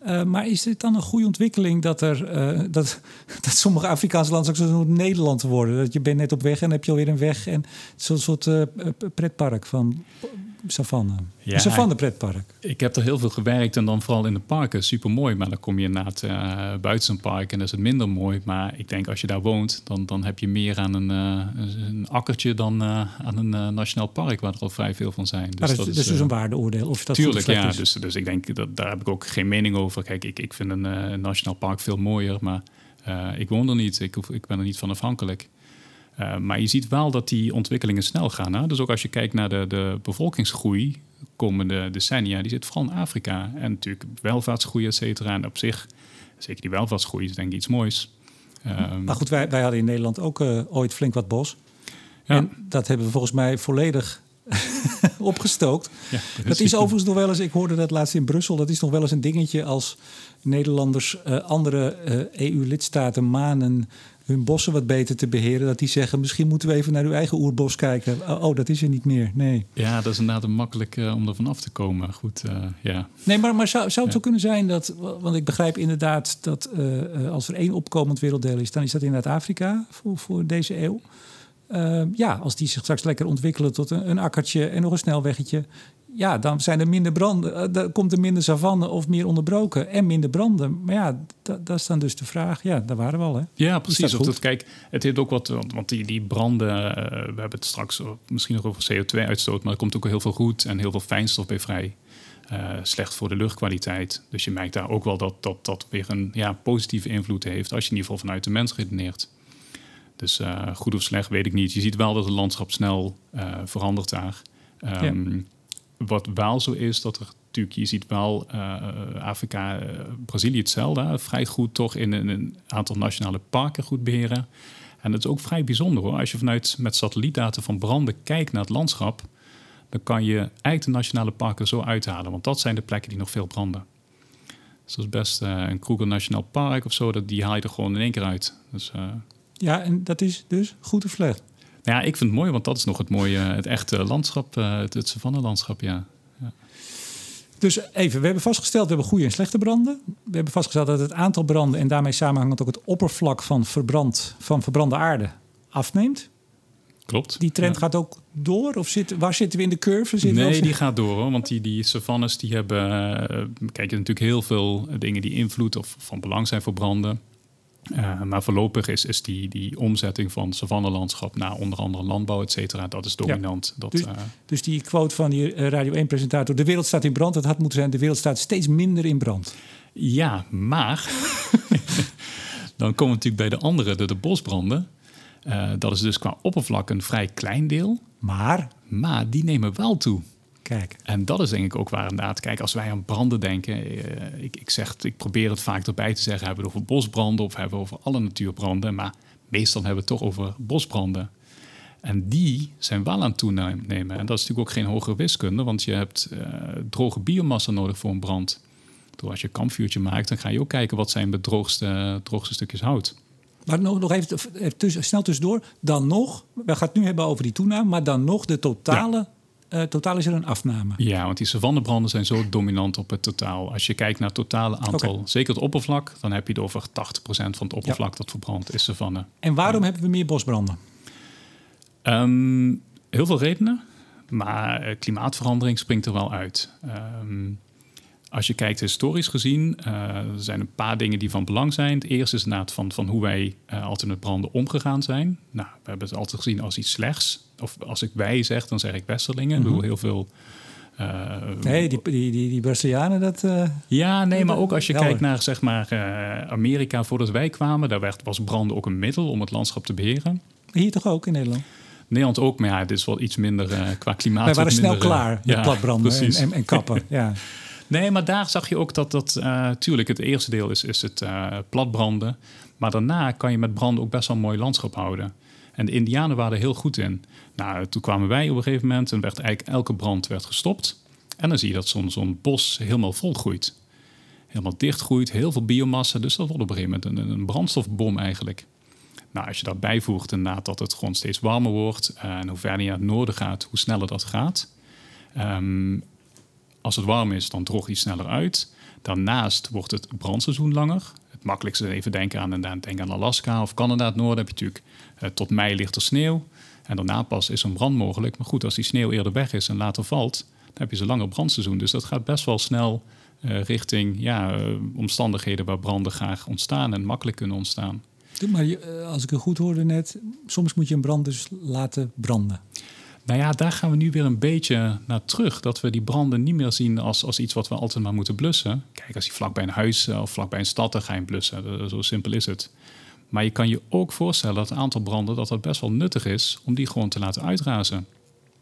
Uh, maar is dit dan een goede ontwikkeling dat, er, uh, dat, dat sommige Afrikaanse landen zoals Nederland worden? Dat je bent net op weg en heb je alweer een weg en zo'n soort uh, pretpark van savanne. Ja, een savanne pretpark. Ik heb er heel veel gewerkt en dan vooral in de parken. Super mooi, maar dan kom je naar het uh, buiten een park en dat is het minder mooi. Maar ik denk als je daar woont, dan, dan heb je meer aan een, uh, een akkertje dan uh, aan een nationaal park, waar er al vrij veel van zijn. Dus maar dat, dat is dus, dus een waardeoordeel. Of dat tuurlijk, ja. Is. Dus, dus ik denk dat daar heb ik ook geen mening over. Kijk, ik, ik vind een, een nationaal park veel mooier, maar ik woon er niet. Ik, ik ben er niet van afhankelijk. Uh, maar je ziet wel dat die ontwikkelingen snel gaan. Hè? Dus ook als je kijkt naar de, de bevolkingsgroei komende decennia, die zit vooral in Afrika. En natuurlijk welvaartsgroei, et cetera. En op zich, zeker die welvaartsgroei is denk ik iets moois. Um, maar goed, wij, wij hadden in Nederland ook uh, ooit flink wat bos. Ja. En dat hebben we volgens mij volledig opgestookt. Ja, dat, dat is overigens nog wel eens, ik hoorde dat laatst in Brussel, dat is nog wel eens een dingetje als Nederlanders uh, andere uh, EU-lidstaten manen hun bossen wat beter te beheren. Dat die zeggen, misschien moeten we even naar uw eigen oerbos kijken. Oh, oh dat is er niet meer. Nee. Ja, dat is inderdaad makkelijk uh, om er vanaf te komen. Goed, uh, ja. Nee, maar, maar zou, zou het ja. zo kunnen zijn dat... Want ik begrijp inderdaad dat uh, als er één opkomend werelddeel is... dan is dat inderdaad Afrika voor, voor deze eeuw. ja, als die zich straks lekker ontwikkelen tot een, een akkertje en nog een snelweggetje ja, dan zijn er minder branden. Dan komt er minder savanne of meer onderbroken en minder branden. Maar ja, dat, dat is dan dus de vraag. Ja, daar waren we al, hè? Ja, precies. Of dat, kijk, het heeft ook wat... Want die, die branden, uh, we hebben het straks misschien nog over CO2-uitstoot... maar er komt ook heel veel goed en heel veel fijnstof bij vrij. Uh, slecht voor de luchtkwaliteit. Dus je merkt daar ook wel dat dat, dat weer een ja, positieve invloed heeft... als je in ieder geval vanuit de mens redeneert. Dus uh, goed of slecht weet ik niet. Je ziet wel dat het landschap snel verandert daar. Um, ja wat wel zo is, dat er natuurlijk, je ziet wel uh, Afrika, uh, Brazilië hetzelfde, vrij goed toch in, een aantal nationale parken goed beheren. En dat is ook vrij bijzonder hoor. Als je vanuit met satellietdata van branden kijkt naar het landschap, dan kan je eigenlijk de nationale parken zo uithalen, want dat zijn de plekken die nog veel branden. Dus dat is best een Kruger Nationaal Park of zo, dat, die haal je er gewoon in één keer uit. Dus, ja, en dat is dus goed of slecht? Ja, ik vind het mooi, want dat is nog het mooie, het echte landschap, het, het savannelandschap, ja. ja. Dus even, we hebben vastgesteld, we hebben goede en slechte branden. We hebben vastgesteld dat het aantal branden en daarmee samenhangend ook het oppervlak van, verbrand, van verbrande aarde afneemt. Klopt. Die trend ja. gaat ook door? Of zit, waar zitten we in de curve? Zitten nee, die gaat door. Hoor, want die, die savannes die hebben... Uh, kijk, je natuurlijk heel veel dingen die invloed of van belang zijn voor branden. Uh, maar voorlopig is, is die, die omzetting van savannelandschap naar onder andere landbouw, et cetera, dat is dominant. Ja, dat, dus, uh, dus, die quote van die Radio 1-presentator, de wereld staat in brand, dat had moeten zijn, de wereld staat steeds minder in brand. Ja, maar dan komen we natuurlijk bij de andere, de, de bosbranden. Uh, dat is dus qua oppervlak een vrij klein deel. Maar? Maar die nemen wel toe. Kijk. En dat is denk ik ook waar inderdaad. Kijk, als wij aan branden denken, uh, ik, ik, zeg, ik probeer het vaak erbij te zeggen, hebben we het over bosbranden of hebben we over alle natuurbranden. Maar meestal hebben we het toch over bosbranden. En die zijn wel aan het toenemen. En dat is natuurlijk ook geen hogere wiskunde, want je hebt uh, droge biomassa nodig voor een brand. Door als je een kampvuurtje maakt, dan ga je ook kijken wat zijn de droogste, droogste stukjes hout. Maar nog, nog even, even tussen, snel tussendoor. Dan nog, we gaan het nu hebben over die toename, maar dan nog de totale. Ja. Uh, totaal is er een afname. Ja, want die savannebranden zijn zo dominant op het totaal. Als je kijkt naar het totale aantal, okay. zeker het oppervlak, dan heb je het over 80% van het oppervlak ja. dat verbrandt is savanne. En waarom ja. hebben we meer bosbranden? Um, heel veel redenen, maar uh, klimaatverandering springt er wel uit. Um, als je kijkt historisch gezien, uh, er zijn een paar dingen die van belang zijn. Het eerste is inderdaad van, van hoe wij uh, altijd met branden omgegaan zijn. Nou, we hebben het altijd gezien als iets slechts. Of als ik wij zeg, dan zeg ik Westerlingen. Mm -hmm. Ik bedoel, heel veel... Uh, nee, die, die, die, die Brazilianen, dat... Uh, ja, nee, maar ook als je helder. kijkt naar zeg maar, uh, Amerika voordat wij kwamen... daar werd, was branden ook een middel om het landschap te beheren. Hier toch ook in Nederland? Nederland ook, maar ja, het is wel iets minder qua klimaat. Wij waren snel minder, klaar met ja, platbranden en, en, en, kappen. ja. Nee, maar daar zag je ook dat dat... Uh, tuurlijk, het eerste deel is, is het uh, platbranden. Maar daarna kan je met branden ook best wel een mooi landschap houden. En de indianen waren er heel goed in. Nou, toen kwamen wij op een gegeven moment... en werd eigenlijk elke brand werd gestopt. En dan zie je dat zo'n zo'n bos helemaal volgroeit. Helemaal dichtgroeit, heel veel biomassa. Dus dat wordt op een gegeven moment een, een brandstofbom eigenlijk. Nou, als je dat bijvoegt inderdaad dat het gewoon steeds warmer wordt... Uh, en hoe verder je naar het noorden gaat, hoe sneller dat gaat... Um, als het warm is, dan droogt die sneller uit. Daarnaast wordt het brandseizoen langer. Het makkelijkste even denken aan, denk aan Alaska of Canada, het noorden heb je natuurlijk uh, tot mei ligt er sneeuw. En daarna pas is een brand mogelijk. Maar goed, als die sneeuw eerder weg is en later valt, dan heb je zo'n langer brandseizoen. Dus dat gaat best wel snel uh, richting ja, uh, omstandigheden waar branden graag ontstaan en makkelijk kunnen ontstaan. Maar als ik het goed hoorde net, soms moet je een brand dus laten branden. Nou ja, daar gaan we nu weer een beetje naar terug. Dat we die branden niet meer zien als, als iets wat we altijd maar moeten blussen. Kijk, als die vlak bij een huis of vlak bij een stad, dan ga je blussen. Zo simpel is het. Maar je kan je ook voorstellen dat het aantal branden dat dat best wel nuttig is om die gewoon te laten uitrazen. Nou,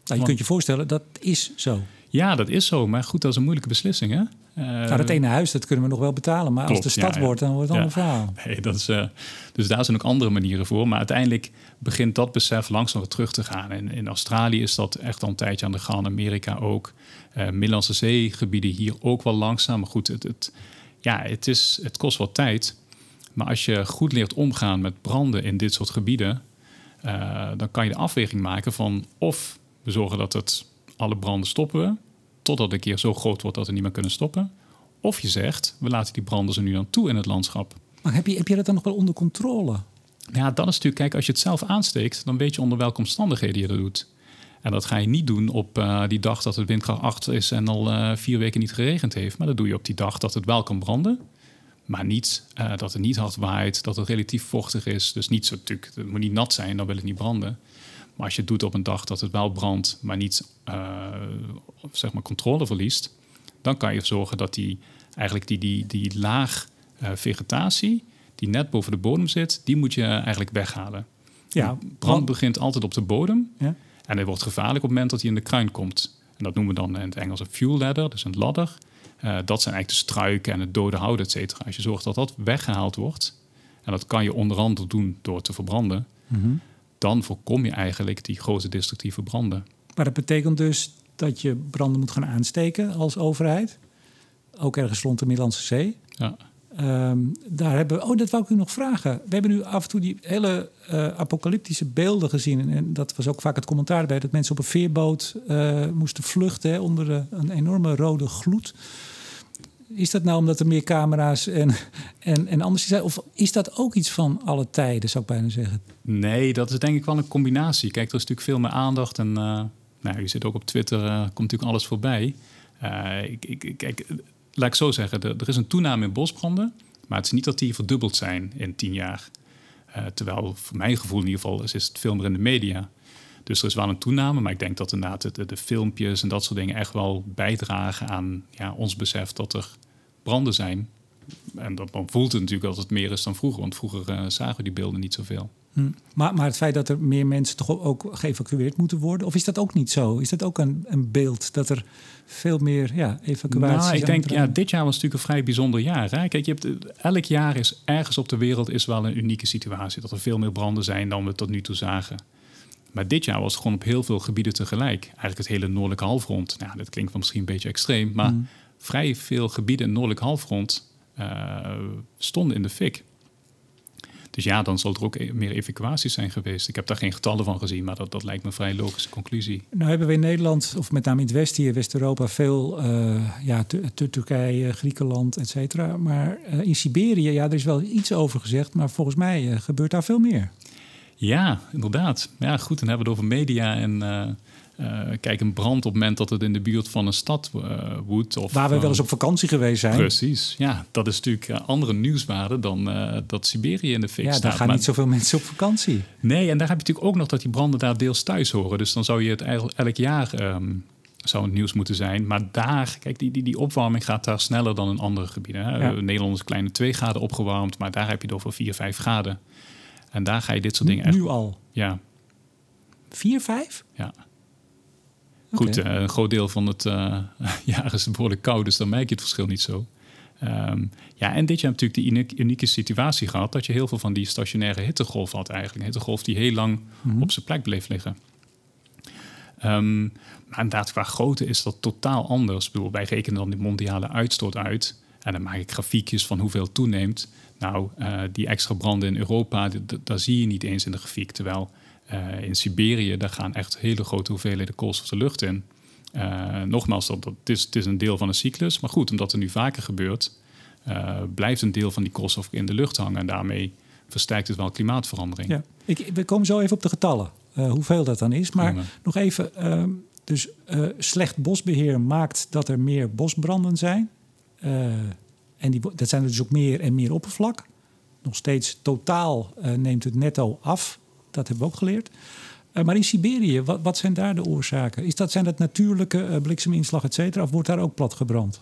je Want, kunt je voorstellen, dat is zo. Ja, dat is zo. Maar goed, dat is een moeilijke beslissing, hè? Uh, nou, dat ene huis, dat kunnen we nog wel betalen. Maar klopt, als de stad ja, wordt, dan wordt het ja. een verhaal. Nee, dat is, uh, dus daar zijn ook andere manieren voor. Maar uiteindelijk begint dat besef langzaam weer terug te gaan. In, in Australië is dat echt al een tijdje aan de gang. Amerika ook. Uh, Middellandse Zeegebieden hier ook wel langzaam. Maar goed, het, het, ja, het, is, het kost wat tijd. Maar als je goed leert omgaan met branden in dit soort gebieden... dan kan je de afweging maken van of we zorgen dat het alle branden stoppen we totdat het een keer zo groot wordt dat we niet meer kunnen stoppen. Of je zegt, we laten die branden er nu dan toe in het landschap. Maar heb je, heb je dat dan nog wel onder controle? Ja, dat is natuurlijk, kijk, als je het zelf aansteekt, dan weet je onder welke omstandigheden je dat doet. En dat ga je niet doen op uh, die dag dat het windkracht 8 is en al uh, vier weken niet geregend heeft. Maar dat doe je op die dag dat het wel kan branden. Maar niet uh, dat het niet hard waait, dat het relatief vochtig is. Dus niet zo natuurlijk, het moet niet nat zijn, dan wil het niet branden. Maar als je het doet op een dag dat het wel brandt, maar niet uh, zeg maar controle verliest, dan kan je zorgen dat die eigenlijk die, die, die laag uh, vegetatie die net boven de bodem zit, die moet je eigenlijk weghalen. Ja, brand begint altijd op de bodem. Ja. En het wordt gevaarlijk op het moment dat hij in de kruin komt. En dat noemen we dan in het Engels een fuel ladder, dus een ladder. Uh, dat zijn eigenlijk de struiken en het dode hout, et cetera. Als je zorgt dat dat weggehaald wordt, en dat kan je onder andere doen door te verbranden, mm -hmm dan voorkom je eigenlijk die grote destructieve branden. Maar dat betekent dus dat je branden moet gaan aansteken als overheid. Ook ergens rond de Middellandse Zee. Ja. Um, daar hebben we, oh, dat wou ik u nog vragen. We hebben nu af en toe die hele uh, apocalyptische beelden gezien. En dat was ook vaak het commentaar bij dat mensen op een veerboot uh, moesten vluchten hè, onder de, een enorme rode gloed. Is dat nou omdat er meer camera's en, en, en anders zijn? Of is dat ook iets van alle tijden, zou ik bijna zeggen? Nee, dat is denk ik wel een combinatie. Kijk, er is natuurlijk veel meer aandacht. En uh, nou, je zit ook op Twitter, uh, komt natuurlijk alles voorbij. Uh, ik, ik, kijk, laat ik zo zeggen, er, er is een toename in bosbranden. Maar het is niet dat die verdubbeld zijn in tien jaar. Terwijl, voor mijn gevoel in ieder geval, is, is het veel meer in de media. Dus er is wel een toename, maar ik denk dat inderdaad de, de filmpjes en dat soort dingen echt wel bijdragen aan ja, ons besef dat er branden zijn. En dat, dan voelt het natuurlijk dat het meer is dan vroeger, want vroeger uh, zagen we die beelden niet zoveel. Hm. Maar, maar het feit dat er meer mensen toch ook geëvacueerd moeten worden, of is dat ook niet zo? Is dat ook een, een beeld dat er veel meer ja, evacuaties nou, ik denk, ja, dit jaar was natuurlijk een vrij bijzonder jaar. Hè? Kijk, je hebt, elk jaar is ergens op de wereld is wel een unieke situatie. Dat er veel meer branden zijn dan we tot nu toe zagen. Maar dit jaar was het gewoon op heel veel gebieden tegelijk. Eigenlijk het hele noordelijke halfrond. Nou, dat klinkt wel misschien een beetje extreem, maar hm. vrij veel gebieden in het noordelijke halfrond uh, stonden in de fik. Dus ja, dan zal er ook e-, meer evacuaties zijn geweest. Ik heb daar geen getallen van gezien, maar dat, dat lijkt me een vrij logische conclusie. Nou hebben we in Nederland, of met name in het Westen hier, West-Europa, veel uh, ja, Turkije, Griekenland, et cetera. Maar uh, in Siberië, ja, er is wel iets over gezegd, maar volgens mij uh, gebeurt daar veel meer. Ja, inderdaad. Ja, goed, dan hebben we het over media en uh, kijk, een brand op het moment dat het in de buurt van een stad uh, woedt. Of, Waar we wel eens op vakantie geweest zijn. Precies, ja. Dat is natuurlijk andere nieuwswaarde dan dat Siberië in de fik ja, staat. daar gaan niet zoveel mensen op vakantie. Nee, en daar heb je natuurlijk ook nog dat die branden daar deels thuis horen. Dus dan zou je het eigenlijk elk jaar... Um, zou het nieuws moeten zijn. Maar daar, kijk, die, die, die opwarming gaat daar sneller dan in andere gebieden. Hè? Ja. Nederland is kleine 2 graden opgewarmd, maar daar heb je het over 4, 5 graden. En daar ga je dit soort dingen echt... Nu al? Ja. 4, 5? Ja. Goed, uh, een groot deel van het uh, jaar is behoorlijk koud, dus dan merk je het verschil niet zo. Um, ja, en dit jaar natuurlijk die unieke, unieke situatie gehad dat je heel veel van die stationaire hittegolf had eigenlijk. Een hittegolf die heel lang mm -hmm. op zijn plek bleef liggen. Um, maar inderdaad, qua grootte is dat totaal anders. Ik bedoel, wij rekenen dan die mondiale uitstoot uit. En dan maak ik grafiekjes van hoeveel het toeneemt. Nou, uh, die extra branden in Europa, daar zie je niet eens in de grafiek. Terwijl uh, in Siberië, daar gaan echt hele grote hoeveelheden koolstof de lucht in. Uh, nogmaals, dat, is, het is een deel van een cyclus. Maar goed, omdat het nu vaker gebeurt, blijft een deel van die koolstof in de lucht hangen. En daarmee versterkt het wel klimaatverandering. Ja. Ik, we komen zo even op de getallen, hoeveel dat dan is. Maar nog even, ehm, dus slecht bosbeheer maakt dat er meer bosbranden zijn. En die, dat zijn dus ook meer en meer oppervlak. Nog steeds totaal neemt het netto af dat hebben we ook geleerd. Uh, maar in Siberië, wat, wat, zijn daar de oorzaken? Is dat, zijn dat natuurlijke blikseminslag, et cetera? Of wordt daar ook plat gebrand?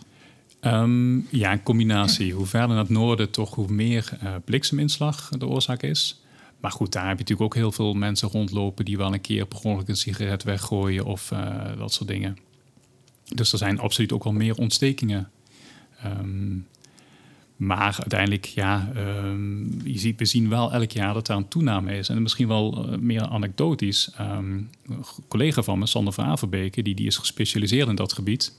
Um, ja, een combinatie. Hoe verder naar het noorden, toch hoe meer blikseminslag de oorzaak is. Maar goed, daar heb je natuurlijk ook heel veel mensen rondlopen die wel een keer per ongeluk een sigaret weggooien of dat soort dingen. Dus er zijn absoluut ook wel meer ontstekingen. Um, maar uiteindelijk, ja, um, je ziet, we zien wel elk jaar dat er een toename is. En misschien wel uh, meer anekdotisch. Um, een collega van me, Sander van Averbeke, die, die is gespecialiseerd in dat gebied.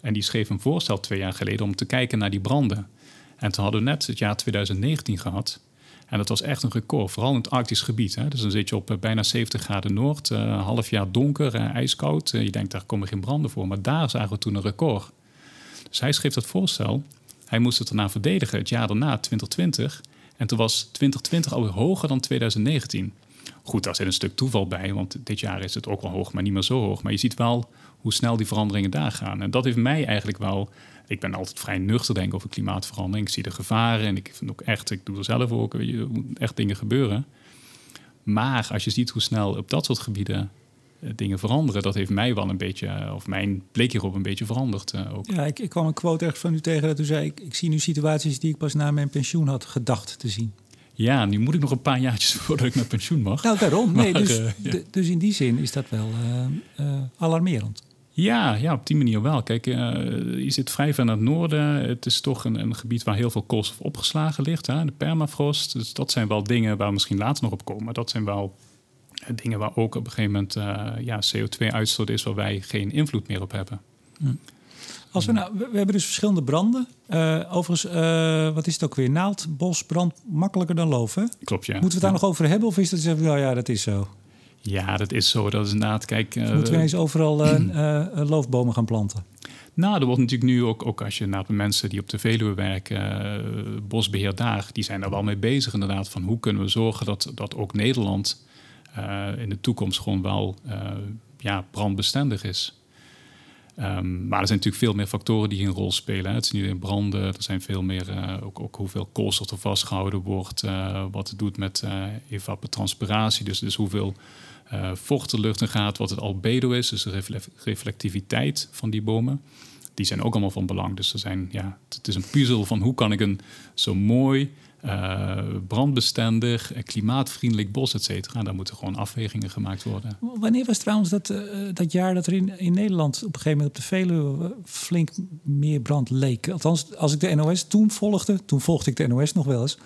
En die schreef een voorstel twee jaar geleden om te kijken naar die branden. En toen hadden we net het jaar 2019 gehad. En dat was echt een record, vooral in het Arktisch gebied. Hè. Dus dan zit je op uh, bijna 70 graden noord, uh, half jaar donker, ijskoud. je denkt, daar komen geen branden voor. Maar daar zagen we toen een record. Hij schreef dat voorstel. Hij moest het daarna verdedigen, het jaar daarna, 2020. En toen was 2020 alweer hoger dan 2019. Goed, daar zit een stuk toeval bij, want dit jaar is het ook wel hoog, maar niet meer zo hoog. Maar je ziet wel hoe snel die veranderingen daar gaan. En dat heeft mij eigenlijk wel. Ik ben altijd vrij nuchter denken over klimaatverandering. Ik zie de gevaren en ik vind ook echt, ik doe er zelf ook, weet je, echt dingen gebeuren. Maar als je ziet hoe snel op dat soort gebieden dingen veranderen. Dat heeft mij wel een beetje, eh, of mijn blik hierop een beetje veranderd uh, ook. Ja, ik, ik kwam een quote ergens van u tegen dat u zei... Ik, ik zie nu situaties die ik pas na mijn pensioen had gedacht te zien. Ja, nu moet ik nog een paar jaartjes voordat ik naar pensioen mag. Nou, daarom. Nee, maar, dus, uh, ja. dus in die zin is dat wel uh, uh, alarmerend. Ja, ja, op die manier wel. Kijk, je zit vrij ver naar het noorden. Het is toch een, een gebied waar heel veel koolstof opgeslagen ligt. Hè? De permafrost. Dus dat zijn wel dingen waar we misschien later nog op komen. Maar dat zijn wel dingen waar ook op een gegeven moment uh, ja, CO2-uitstoot is waar wij geen invloed meer op hebben. Hm. Als we, nou, we, hebben dus verschillende branden. Uh, overigens, uh, wat is het ook weer? Naald, bos, brand makkelijker dan loof, hè? Klopt, ja. Moeten we het daar ja. nog over hebben? Of is dat zeggen, nou ja, dat is zo? Ja, dat is zo. Dat is inderdaad, kijk... Uh, moeten we eens overal loofbomen gaan planten? Nou, er wordt natuurlijk nu ook, ook als je naar de mensen die op de Veluwe werken, bosbeheer daar, die zijn daar wel mee bezig inderdaad. Van hoe kunnen we zorgen dat, dat ook Nederland uh, in de toekomst gewoon wel uh, ja, brandbestendig is. Ehm, maar er zijn natuurlijk veel meer factoren die een rol spelen. Het is niet alleen branden, er zijn veel meer, uh, ook, ook, hoeveel koolstof er vastgehouden wordt, wat het doet met uh, evapotranspiratie, dus, dus hoeveel vocht de lucht in gaat, wat het albedo is, dus de reflectiviteit van die bomen. Die zijn ook allemaal van belang. Dus er zijn, ja, het is een puzzel van hoe kan ik een zo mooi, uh, brandbestendig, klimaatvriendelijk bos, et cetera. Daar moeten gewoon afwegingen gemaakt worden. Wanneer was trouwens dat, uh, dat jaar dat er in, in Nederland op een gegeven moment op de Veluwe flink meer brand leek? Althans, als ik de NOS toen volgde, toen volgde ik de NOS nog wel eens.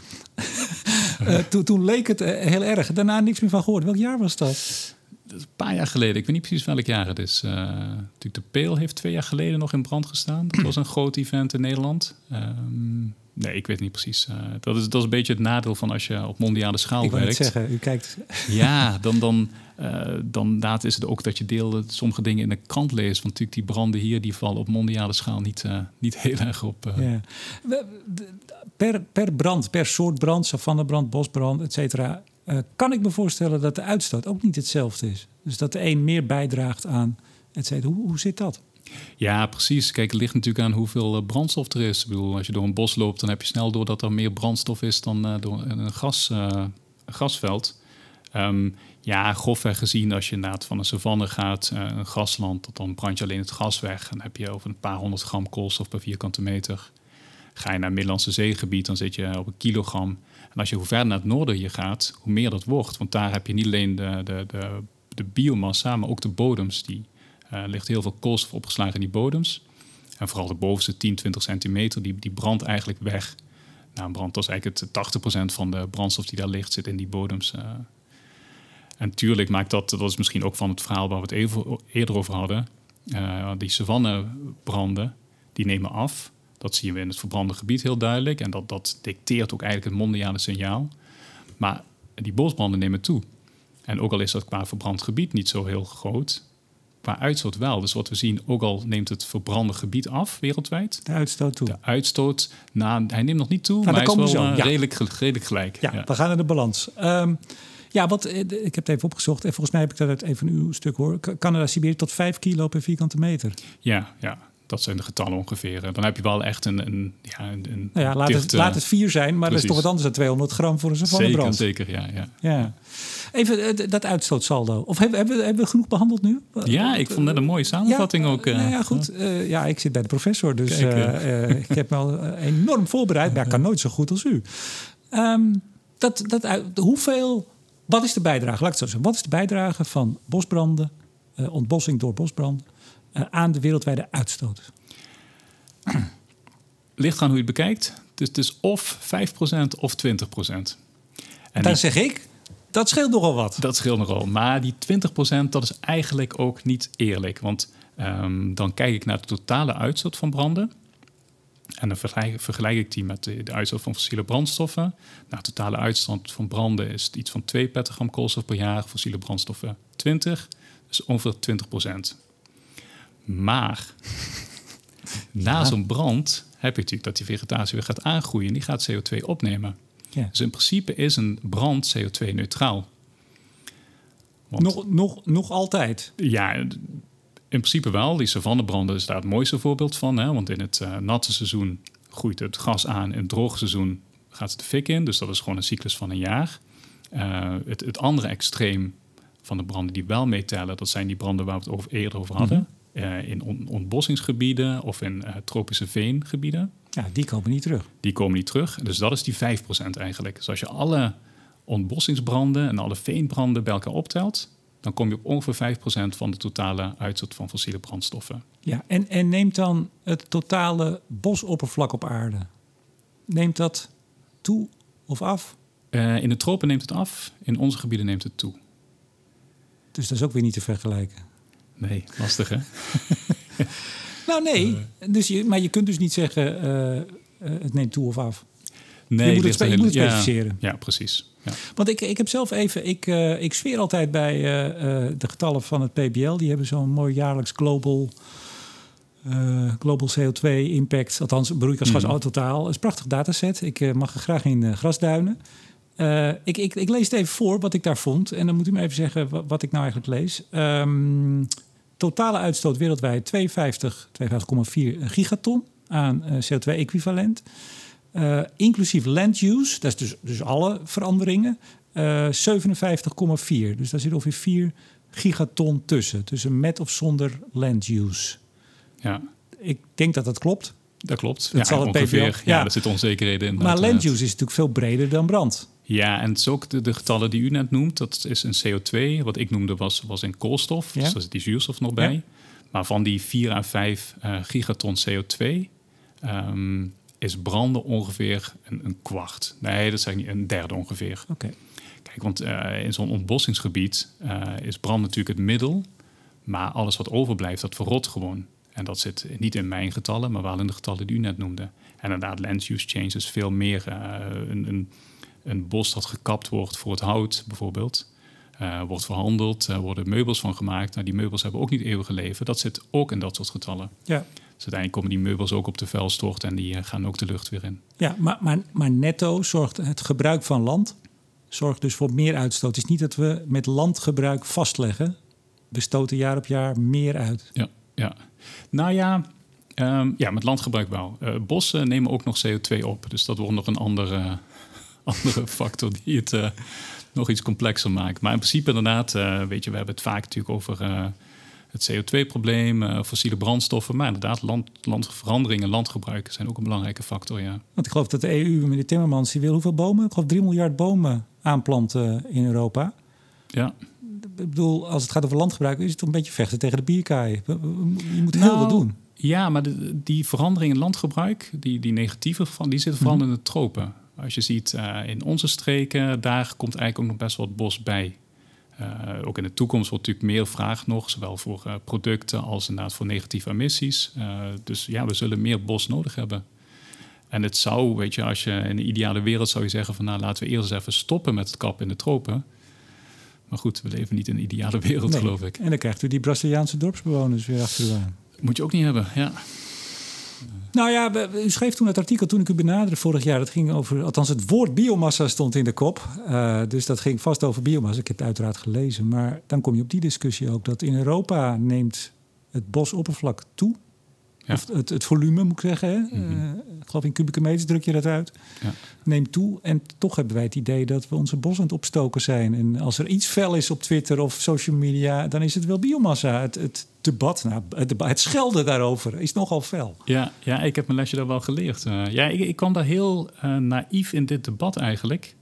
uh, toen, toen leek het heel erg. Daarna niks meer van gehoord. Welk jaar was dat? een paar jaar geleden. Ik weet niet precies welk jaar het is. Uh, natuurlijk de Peel heeft twee jaar geleden nog in brand gestaan. Dat was een groot event in Nederland. Um, nee, ik weet niet precies. Uh, dat, is, dat is een beetje het nadeel van als je op mondiale schaal ik werkt. Ik zeggen, u kijkt... Ja, dan, dan, uh, dan laat is het ook dat je deel sommige dingen in de krant leest. Want natuurlijk die branden hier, die vallen op mondiale schaal niet, niet heel erg op. Ja. Per, per brand, per soort brand, savannebrand, bosbrand, et cetera kan ik me voorstellen dat de uitstoot ook niet hetzelfde is. Dus dat de een meer bijdraagt aan, et hoe, hoe zit dat? Ja, precies. Kijk, het ligt natuurlijk aan hoeveel eh, brandstof er is. Ik bedoel, als je door een bos loopt, dan heb je snel door dat er meer brandstof is dan uh, door een gas, uh, grasveld. Um, ja, grofweg gezien, als je inderdaad van een savanne gaat, een grasland, dan brand je alleen het gas weg. En dan heb je over een paar honderd gram koolstof per vierkante meter. Ga je naar het Middellandse zeegebied, dan zit je op een kilogram. En als je hoe verder naar het noorden je gaat, hoe meer dat wordt. Want daar heb je niet alleen de, de, de, de biomassa, maar ook de bodems. Die uh, ligt heel veel koolstof opgeslagen in die bodems. En vooral de bovenste 10, 20 centimeter, die, die brandt eigenlijk weg. Nou, brand is eigenlijk het 80% van de brandstof die daar ligt, zit in die bodems. Uh. En tuurlijk maakt dat, dat is misschien ook van het verhaal waar we het even, eerder over hadden. Uh, die savannebranden, die nemen af. Dat zien we in het verbrande gebied heel duidelijk. En dat, dat dicteert ook eigenlijk het mondiale signaal. Maar die bosbranden nemen toe. En ook al is dat qua verbrand gebied niet zo heel groot, qua uitstoot wel. Dus wat we zien, ook al neemt het verbrande gebied af wereldwijd. De uitstoot toe. De uitstoot, nou, hij neemt nog niet toe, nou, maar hij is wel uh, redelijk, redelijk gelijk. Ja, ja, we gaan naar de balans. Um, ja, wat, eh, ik heb het even opgezocht en volgens mij heb ik dat uit even uw stuk hoor. Canada, Siberië tot 5 kilo per vierkante meter. Ja, ja dat zijn de getallen ongeveer. Dan heb je wel echt een. een, ja, een nou ja, laat, het, laat het vier zijn, maar precies. dat is toch wat anders dan 200 gram voor een savannebrand. Zeker, zeker, ja, ja. ja. Even eh, dat uitstootsaldo. Of hebben, hebben, hebben we genoeg behandeld nu? Ja, ik vond net een mooie samenvatting ja, ook. Uh, nou ja, goed. Uh, ja, ik zit bij de professor, dus Kijk, uh, ik heb me al enorm voorbereid, maar ik kan nooit zo goed als u. Um, dat, dat, hoeveel, wat is de bijdrage? Laat ik het zo zeggen. Wat is de bijdrage van bosbranden, ontbossing door bosbranden, aan de wereldwijde uitstoot? Ligt aan hoe je het bekijkt. Dus het is of 5% of 20%. En dan zeg ik, dat scheelt nogal wat. Dat scheelt nogal. Maar die 20% dat is eigenlijk ook niet eerlijk. Want um, dan kijk ik naar de totale uitstoot van branden. En dan vergelijk, vergelijk ik die met de, de, uitstoot van fossiele brandstoffen. Nou, de totale uitstoot van branden is iets van 2 petagram koolstof per jaar. Fossiele brandstoffen 20. Dus ongeveer 20 Maar na zo'n brand heb je natuurlijk dat die vegetatie weer gaat aangroeien. Die gaat CO2 opnemen. Ja. Dus in principe is een brand CO2-neutraal. Nog, nog, nog altijd? Ja, in principe wel. Die savannebranden is daar het mooiste voorbeeld van. Hè? Want in het uh, natte seizoen groeit het gras aan. In het droge seizoen gaat het de fik in. Dus dat is gewoon een cyclus van een jaar. Uh, het, het andere extreem van de branden die wel meetellen... dat zijn die branden waar we het over, eerder over hadden. Mm. Uh, in on ontbossingsgebieden of in uh, tropische veengebieden. Ja, die komen niet terug. Die komen niet terug. Dus dat is die 5% eigenlijk. Dus als je alle ontbossingsbranden en alle veenbranden bij elkaar optelt, dan kom je op ongeveer 5% van de totale uitstoot van fossiele brandstoffen. Ja, en, en neemt dan het totale bosoppervlak op aarde, neemt dat toe of af? Uh, in de tropen neemt het af, in onze gebieden neemt het toe. Dus dat is ook weer niet te vergelijken. Nee, lastig hè? nou nee, dus je, maar je kunt dus niet zeggen uh, uh, het neemt toe of af. Nee, je moet het, je moet het specificeren. Ja, ja precies. Ja. Want ik, ik heb zelf even, ik, uh, ik sfeer altijd bij de getallen van het PBL. Die hebben zo'n mooi jaarlijks global, global CO2 impact, althans broeikasgas mm. totaal. Dat is een prachtig dataset. Ik mag er graag in grasduinen. Ik, ik, ik, lees het even voor wat ik daar vond. En dan moet u me even zeggen wat, wat ik nou eigenlijk lees. Um, totale uitstoot wereldwijd 52, 52,4 gigaton aan uh, CO2-equivalent. Uh, inclusief land use, dat is dus, dus alle veranderingen, uh, 57,4. Dus daar zit ongeveer 4 gigaton tussen. Tussen met of zonder land use. Ja. Ik denk dat dat klopt. Dat klopt. Dat ja, zal het ongeveer. Ja, Ja. er zit onzekerheden in. Maar land use is natuurlijk veel breder dan brand. Ja, en het is ook de, de getallen die u net noemt. Dat is een CO2. Wat ik noemde was, was in koolstof. Ja. Dus daar zit die zuurstof nog bij. Ja. Maar van die 4 à 5 eh, gigaton CO2 ehm, is branden ongeveer een, een kwart. Nee, dat zeg ik niet. Een derde ongeveer. Oké. Kijk, want eh, in zo'n ontbossingsgebied eh, is brand natuurlijk het middel. Maar alles wat overblijft, dat verrot gewoon. En dat zit niet in mijn getallen, maar wel in de getallen die u net noemde. En inderdaad, land use change is veel meer een, een, een bos dat gekapt wordt voor het hout, bijvoorbeeld. eh, wordt verhandeld, er worden meubels van gemaakt. Nou, die meubels hebben ook niet eeuwige leven. Dat zit ook in dat soort getallen. Ja. Dus uiteindelijk komen die meubels ook op de vuilstort en die eh, gaan ook de lucht weer in. Ja, maar, maar, maar netto zorgt het gebruik van land zorgt dus voor meer uitstoot. Het is niet dat we met landgebruik vastleggen. We stoten jaar op jaar meer uit. Ja, ja. Nou ja, ehm, ja, met landgebruik wel. Eh, bossen nemen ook nog CO2 op. Dus dat wordt nog een andere, andere factor die het eh, nog iets complexer maakt. Maar in principe inderdaad, eh, weet je, we hebben het vaak natuurlijk over eh, het CO2-probleem, eh, fossiele brandstoffen. Maar inderdaad, land, landverandering en landgebruik zijn ook een belangrijke factor, ja. Want ik geloof dat de EU, meneer Timmermans, die wil hoeveel bomen? Ik geloof 3 miljard bomen aanplanten in Europa. Ja, Ik bedoel, als het gaat over landgebruik, is het een beetje vechten tegen de bierkaai. Je moet heel Nou, wat doen. Ja, maar de- die verandering in landgebruik, die, die negatieve van, die zitten vooral in de tropen. Als je ziet eh, in onze streken, daar komt eigenlijk ook nog best wel wat bos bij. Eh, ook in de toekomst wordt natuurlijk meer vraag nog, zowel voor eh, producten als inderdaad voor negatieve emissies. Dus ja, we zullen meer bos nodig hebben. En het zou, weet je, als je in een ideale wereld zou je zeggen van nou laten we eerst eens even stoppen met het kap in de tropen. Maar goed, we leven niet in een ideale wereld, Nee. geloof ik. En dan krijgt u die Braziliaanse dorpsbewoners weer achter u aan. Moet je ook niet hebben, ja. Nou ja, u schreef toen het artikel toen ik u benaderde vorig jaar. Dat ging over, althans het woord biomassa stond in de kop. Eh, dus dat ging vast over biomassa. Ik heb het uiteraard gelezen. Maar dan kom je op die discussie ook. Dat in Europa neemt het bosoppervlak toe. Ja. Of het, het volume moet ik zeggen. Hè? Eh, ik geloof in kubieke meters druk je dat uit. Ja. Neemt toe. En toch hebben wij het idee dat we onze bos aan het opstoken zijn. En als er iets fel is op Twitter of social media... dan is het wel biomassa. Het, het debat, nou, het, debat, het schelden daarover is nogal fel. Ja, ja, ik heb mijn lesje daar wel geleerd. Eh, ja, ik, ik kwam daar heel eh, naïef in dit debat eigenlijk.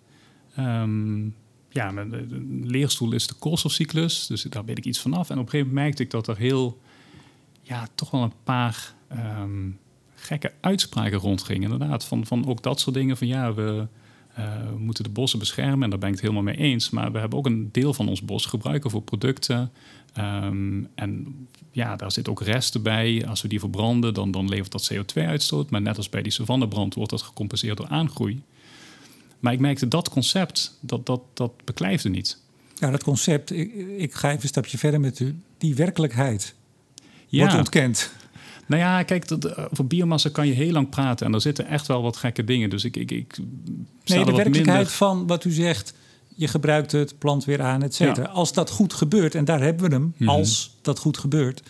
Ehm, ja, mijn de leerstoel is de koolstofcyclus, dus daar weet ik iets vanaf. En op een gegeven moment merkte ik dat er heel, ja, toch wel een paar ehm, gekke uitspraken rondgingen. Inderdaad, van, van ook dat soort dingen van ja, we, eh, we moeten de bossen beschermen en daar ben ik het helemaal mee eens. Maar we hebben ook een deel van ons bos gebruiken voor producten. Ehm, en ja, daar zit ook resten bij. Als we die verbranden, dan, dan levert dat CO2-uitstoot. Maar net als bij die savannebrand wordt dat gecompenseerd door aangroei. Maar ik merkte dat concept, dat, dat, dat beklijfde niet. Ja, dat concept, ik, ik ga even een stapje verder met u. Die werkelijkheid wordt ontkend. Nou ja, kijk, dat, eh, over biomassa kan je heel lang praten. En er zitten echt wel wat gekke dingen. Dus ik, ik, ik Nee, de werkelijkheid minder... van wat u zegt, je gebruikt het, plant weer aan, et cetera. Ja. Als dat goed gebeurt, en daar hebben we hem, Mhm. als dat goed gebeurt,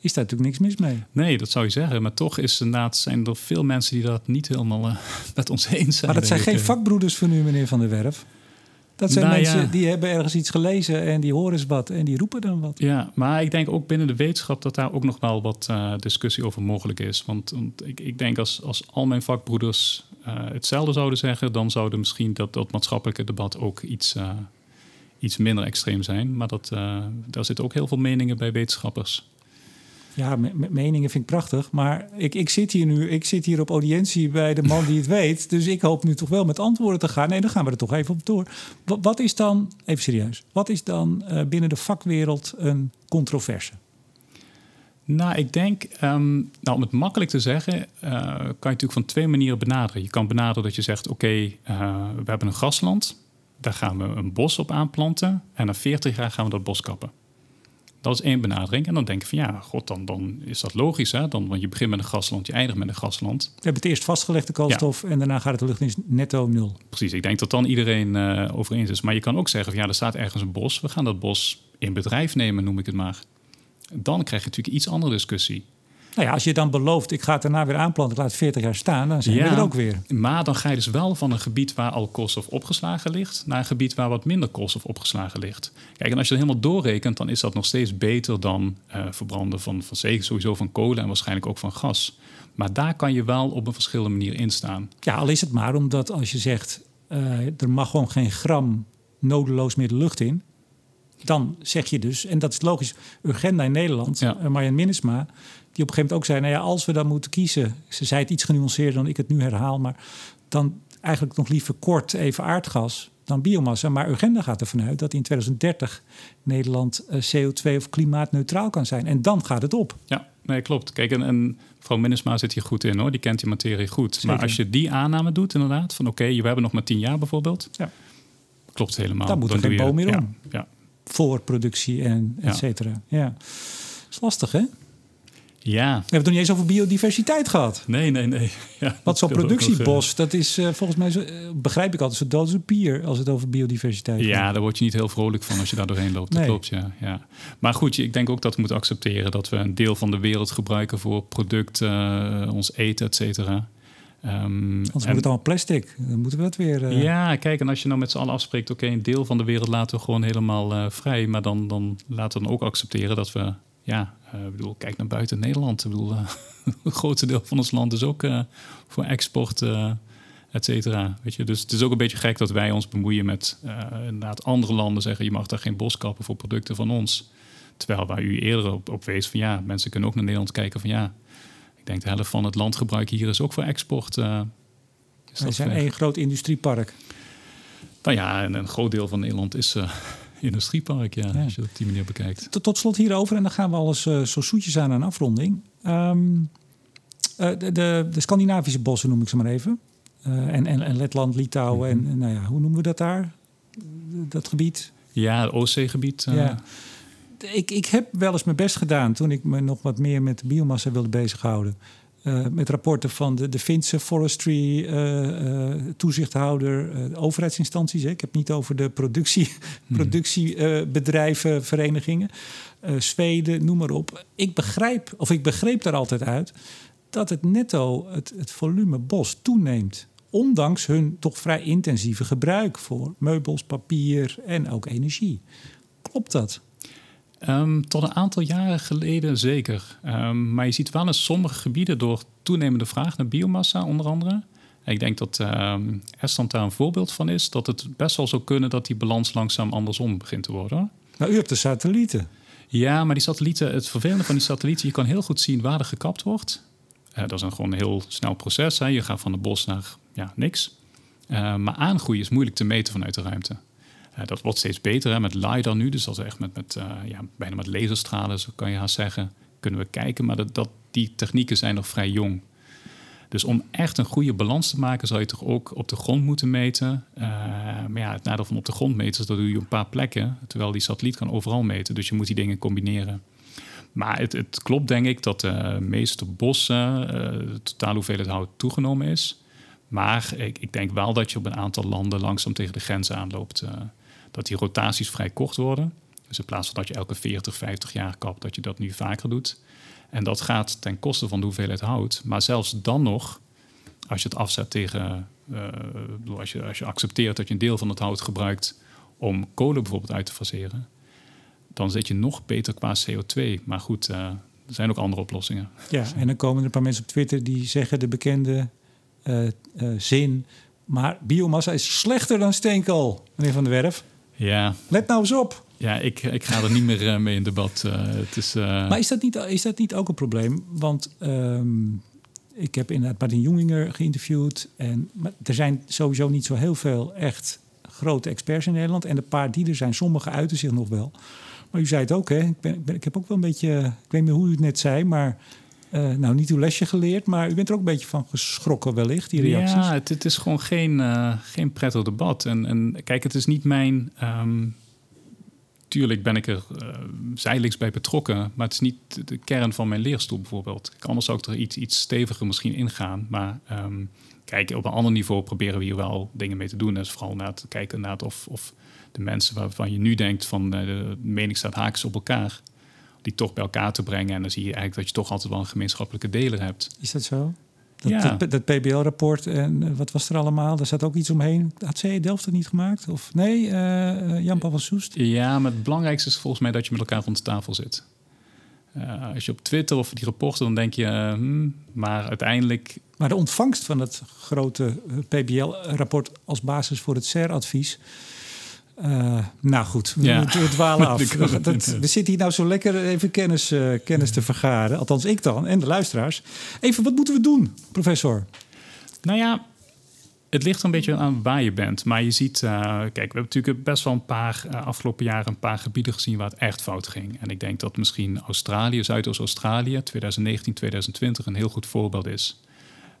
is daar natuurlijk niks mis mee. Nee, dat zou je zeggen. Maar toch is inderdaad, zijn er veel mensen die dat niet helemaal eh, met ons eens zijn. Maar dat zijn geen ik. vakbroeders van u, meneer Van der Werf. Dat zijn Nou mensen ja. die hebben ergens iets gelezen en die horen eens wat en die roepen dan wat. Ja, maar ik denk ook binnen de wetenschap dat daar ook nog wel wat eh, discussie over mogelijk is. Want, want ik, ik denk als, als al mijn vakbroeders eh, hetzelfde zouden zeggen, dan zouden misschien dat, dat maatschappelijke debat ook iets, eh, iets minder extreem zijn. Maar dat, daar zitten ook heel veel meningen bij wetenschappers. Ja, me- me- meningen vind ik prachtig. Maar ik, ik zit hier nu, ik zit hier op audiëntie bij de man die het weet. Dus ik hoop nu toch wel met antwoorden te gaan. Nee, dan gaan we er toch even op door. Wat, wat is dan, even serieus, wat is dan eh, binnen de vakwereld een controverse? Nou, ik denk, ehm, nou, om het makkelijk te zeggen, eh, kan je natuurlijk van twee manieren benaderen. Je kan benaderen dat je zegt, oké, eh, we hebben een grasland, daar gaan we een bos op aanplanten en na 40 jaar gaan we dat bos kappen. Dat is één benadering. En dan denk je van ja, god, dan, dan is dat logisch. Hè? Dan, want je begint met een grasland, je eindigt met een grasland. We hebben het eerst vastgelegd, de koolstof, en daarna gaat het de lucht in netto nul. Precies, ik denk dat dan iedereen eh over eens is. Maar je kan ook zeggen van ja, er staat ergens een bos. We gaan dat bos in bedrijf nemen, noem ik het maar. dan krijg je natuurlijk iets andere discussie. Nou ja, als je dan belooft, ik ga het daarna weer aanplanten, ik laat het 40 jaar staan, dan zijn we er ook weer. Maar dan ga je dus wel van een gebied waar al koolstof opgeslagen ligt, naar een gebied waar wat minder koolstof opgeslagen ligt. Kijk, en als je dat helemaal doorrekent, dan is dat nog steeds beter dan uh, verbranden van, van sowieso van kolen en waarschijnlijk ook van gas. Maar daar kan je wel op een verschillende manier in staan. Ja, al is het maar omdat als je zegt, uh, er mag gewoon geen gram nodeloos meer de lucht in dan zeg je dus, en dat is logisch, Urgenda in Nederland, ja. uh, Marjan Minnesma, die op een gegeven moment ook zei: nou ja, als we dan moeten kiezen, ze zei het iets genuanceerder dan ik het nu herhaal, maar dan eigenlijk nog liever kort even aardgas dan biomassa. Maar Urgenda gaat ervan uit dat in 2030 Nederland eh, CO2 of klimaatneutraal kan zijn. En dan gaat het op. Ja, nee, klopt. Kijk, en, en mevrouw Minnesma zit hier goed in hoor. Die kent die materie goed. Maar als je die aanname doet, inderdaad, van oké, we hebben nog maar tien jaar bijvoorbeeld. Ja. Klopt helemaal. Dan moet er geen boom meer om. Ja, ja. Voor productie en et cetera. Ja. Dat is lastig, hè? Ja. We hebben het nog niet eens over biodiversiteit gehad. Nee, nee, nee. Ja, Wat zo'n productiebos, dat is uh, volgens mij, zo, uh, begrijp ik altijd, zo dood als een pier als het over biodiversiteit gaat. Ja, daar word je niet heel vrolijk van als je daar doorheen loopt. Dat nee. klopt, ja, ja. Maar goed, ik denk ook dat we moeten accepteren dat we een deel van de wereld gebruiken voor producten, uh, ons eten, et cetera. Um, Anders moet het allemaal plastic. Dan moeten we dat weer. Uh... Ja, kijk, en als je nou met z'n allen afspreekt, oké, okay, een deel van de wereld laten we gewoon helemaal uh, vrij. Maar dan, dan laten we dan ook accepteren dat we ja, uh, bedoel, kijk naar buiten Nederland. Ik bedoel, een grootste deel van ons land is ook uh, voor export, et cetera. Weet je, dus het is ook een beetje gek dat wij ons bemoeien met inderdaad andere landen zeggen: je mag daar geen bos kappen voor producten van ons. Terwijl waar u eerder op, op wees van ja, mensen kunnen ook naar Nederland kijken van ja, ik denk de helft van het landgebruik hier is ook voor export. Uh, is zijn één groot industriepark. Nou ja, en een groot deel van Nederland is industriepark, ja, als je op die manier bekijkt. Tot, tot slot hierover, en dan gaan we alles uh, zo zoetjes aan een afronding. Um, uh, de, de, de, Scandinavische bossen noem ik ze maar even. Uh, en, en, en, Letland, Litouwen -hmm. en, nou ja, hoe noemen we dat daar? Dat gebied? Ja, het Oostzeegebied. Ja. Ik, ik heb wel eens mijn best gedaan toen ik me nog wat meer met biomassa wilde bezighouden. Uh, met rapporten van de, de Finse forestry uh, uh, toezichthouder, overheidsinstanties. Hè. Ik heb het niet over de productie, hmm. productiebedrijven, verenigingen, Zweden, noem maar op. Ik begrijp, of ik begreep daar altijd uit, dat het netto, het, het volume bos toeneemt. Ondanks hun toch vrij intensieve gebruik voor meubels, papier en ook energie. Klopt dat? Um, tot een aantal jaren geleden zeker. Um, maar je ziet wel in sommige gebieden door toenemende vraag naar biomassa, onder andere. Ik denk dat um, Estland daar een voorbeeld van is. Dat het best wel zou kunnen dat die balans langzaam andersom begint te worden. Nou, u hebt de satellieten. Ja, maar die satellieten, het vervelende van die satellieten, je kan heel goed zien waar er gekapt wordt. Uh, dat is een gewoon een heel snel proces. Hè. Je gaat van de bos naar ja, niks. Uh, maar aangroei is moeilijk te meten vanuit de ruimte. Uh, dat wordt steeds beter hè, met LiDAR nu. Dus dat is echt met, met uh, ja, bijna met laserstralen, zo kan je haast zeggen, kunnen we kijken. Maar dat, die technieken zijn nog vrij jong. Dus om echt een goede balans te maken, zou je toch ook op de grond moeten meten. Uh, maar ja, het nadeel van op de grond meten is dat doe je op een paar plekken, terwijl die satelliet kan overal meten. Dus je moet die dingen combineren. Maar het, het klopt denk ik dat de meeste bossen, de totale hoeveelheid hout toegenomen is. Maar ik, ik, denk wel dat je op een aantal landen langzaam tegen de grens aanloopt. Dat die rotaties vrij kort worden. Dus in plaats van dat je elke 40, 50 jaar kapt, dat je dat nu vaker doet. En dat gaat ten koste van de hoeveelheid hout. Maar zelfs dan nog, als je het afzet tegen. Uh, als, je, als je accepteert dat je een deel van het hout gebruikt om kolen bijvoorbeeld uit te faseren, dan zit je nog beter qua CO2. Maar goed, uh, er zijn ook andere oplossingen. Ja, en dan komen er een paar mensen op Twitter die zeggen de bekende uh, zin. Maar biomassa is slechter dan steenkool, meneer Van der Werf. Ja. Let nou eens op. Ja, ik, ik ga er niet meer uh, mee in debat. Uh, het is, uh... Maar is dat, niet, is dat niet ook een probleem? Want um, ik heb inderdaad Martin Jonginger geïnterviewd. En, maar er zijn sowieso niet zo heel veel echt grote experts in Nederland. En de paar die er zijn, sommige uiten zich nog wel. Maar u zei het ook, hè? Ik, ben, ik, ben, ik heb ook wel een beetje... Ik weet niet meer hoe u het net zei, maar... Uh, nou, niet uw lesje geleerd, maar u bent er ook een beetje van geschrokken wellicht, die reacties. Ja, het, het is gewoon geen, uh, geen prettig debat. En, en kijk, het is niet mijn... Um, tuurlijk ben ik er uh, zijdelings bij betrokken, maar het is niet de kern van mijn leerstoel bijvoorbeeld. Anders zou ik er iets, iets steviger misschien ingaan. Maar um, kijk, op een ander niveau proberen we hier wel dingen mee te doen. Dus vooral naar te kijken naar of, of de mensen waarvan je nu denkt van de mening staat haakjes op elkaar die toch bij elkaar te brengen. En dan zie je eigenlijk dat je toch altijd wel een gemeenschappelijke deler hebt. Is dat zo? Dat, Ja. dat, dat PBL-rapport en eh, wat was er allemaal? Daar zat ook iets omheen. Had CE Delft het niet gemaakt? Of nee, eh, eh, Jan-Paul van Soest? Ja, maar het belangrijkste is volgens mij dat je met elkaar rond de tafel zit. Als je op Twitter of die rapporten, dan denk je, hmm, maar uiteindelijk Maar de ontvangst van het grote PBL-rapport als basis voor het CER-advies. Eh, nou goed, we, Ja. we- we dwalen af. Het Dat- niet. we zitten hier nou zo lekker even kennis, eh, kennis te vergaren. Althans, ik dan en de luisteraars. Even, wat moeten we doen, professor? Nou ja, het ligt een beetje aan waar je bent. Maar je ziet, eh, kijk, we hebben natuurlijk best wel een paar eh, afgelopen jaren een paar gebieden gezien waar het echt fout ging. En ik denk dat misschien Australië, Zuidoost-Australië, 2019, 2020 een heel goed voorbeeld is.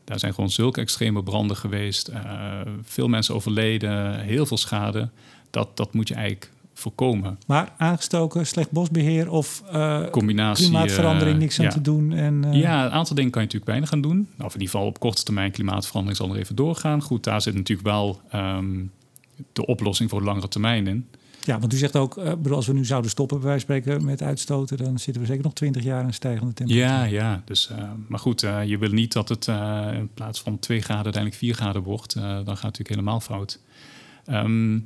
Daar zijn gewoon zulke extreme branden geweest. eh, veel mensen overleden, heel veel schade. Dat, dat moet je eigenlijk voorkomen. Maar aangestoken, slecht bosbeheer of eh, Combinatie. klimaatverandering, eh, niks aan ja. te doen. En, eh, Ja, een aantal dingen kan je natuurlijk weinig gaan doen. Of in ieder geval op korte termijn klimaatverandering zal er even doorgaan. Goed, daar zit natuurlijk wel ehm, de oplossing voor de langere termijn in. ja, want u zegt ook, bedoel, als we nu zouden stoppen, bij wijze van spreken, met uitstoten, dan zitten we zeker nog twintig jaar in een stijgende temperatuur. Ja, ja. Dus, maar goed, je wil niet dat het in plaats van 2 graden uiteindelijk 4 graden wordt. Dan gaat het natuurlijk helemaal fout. Ehm,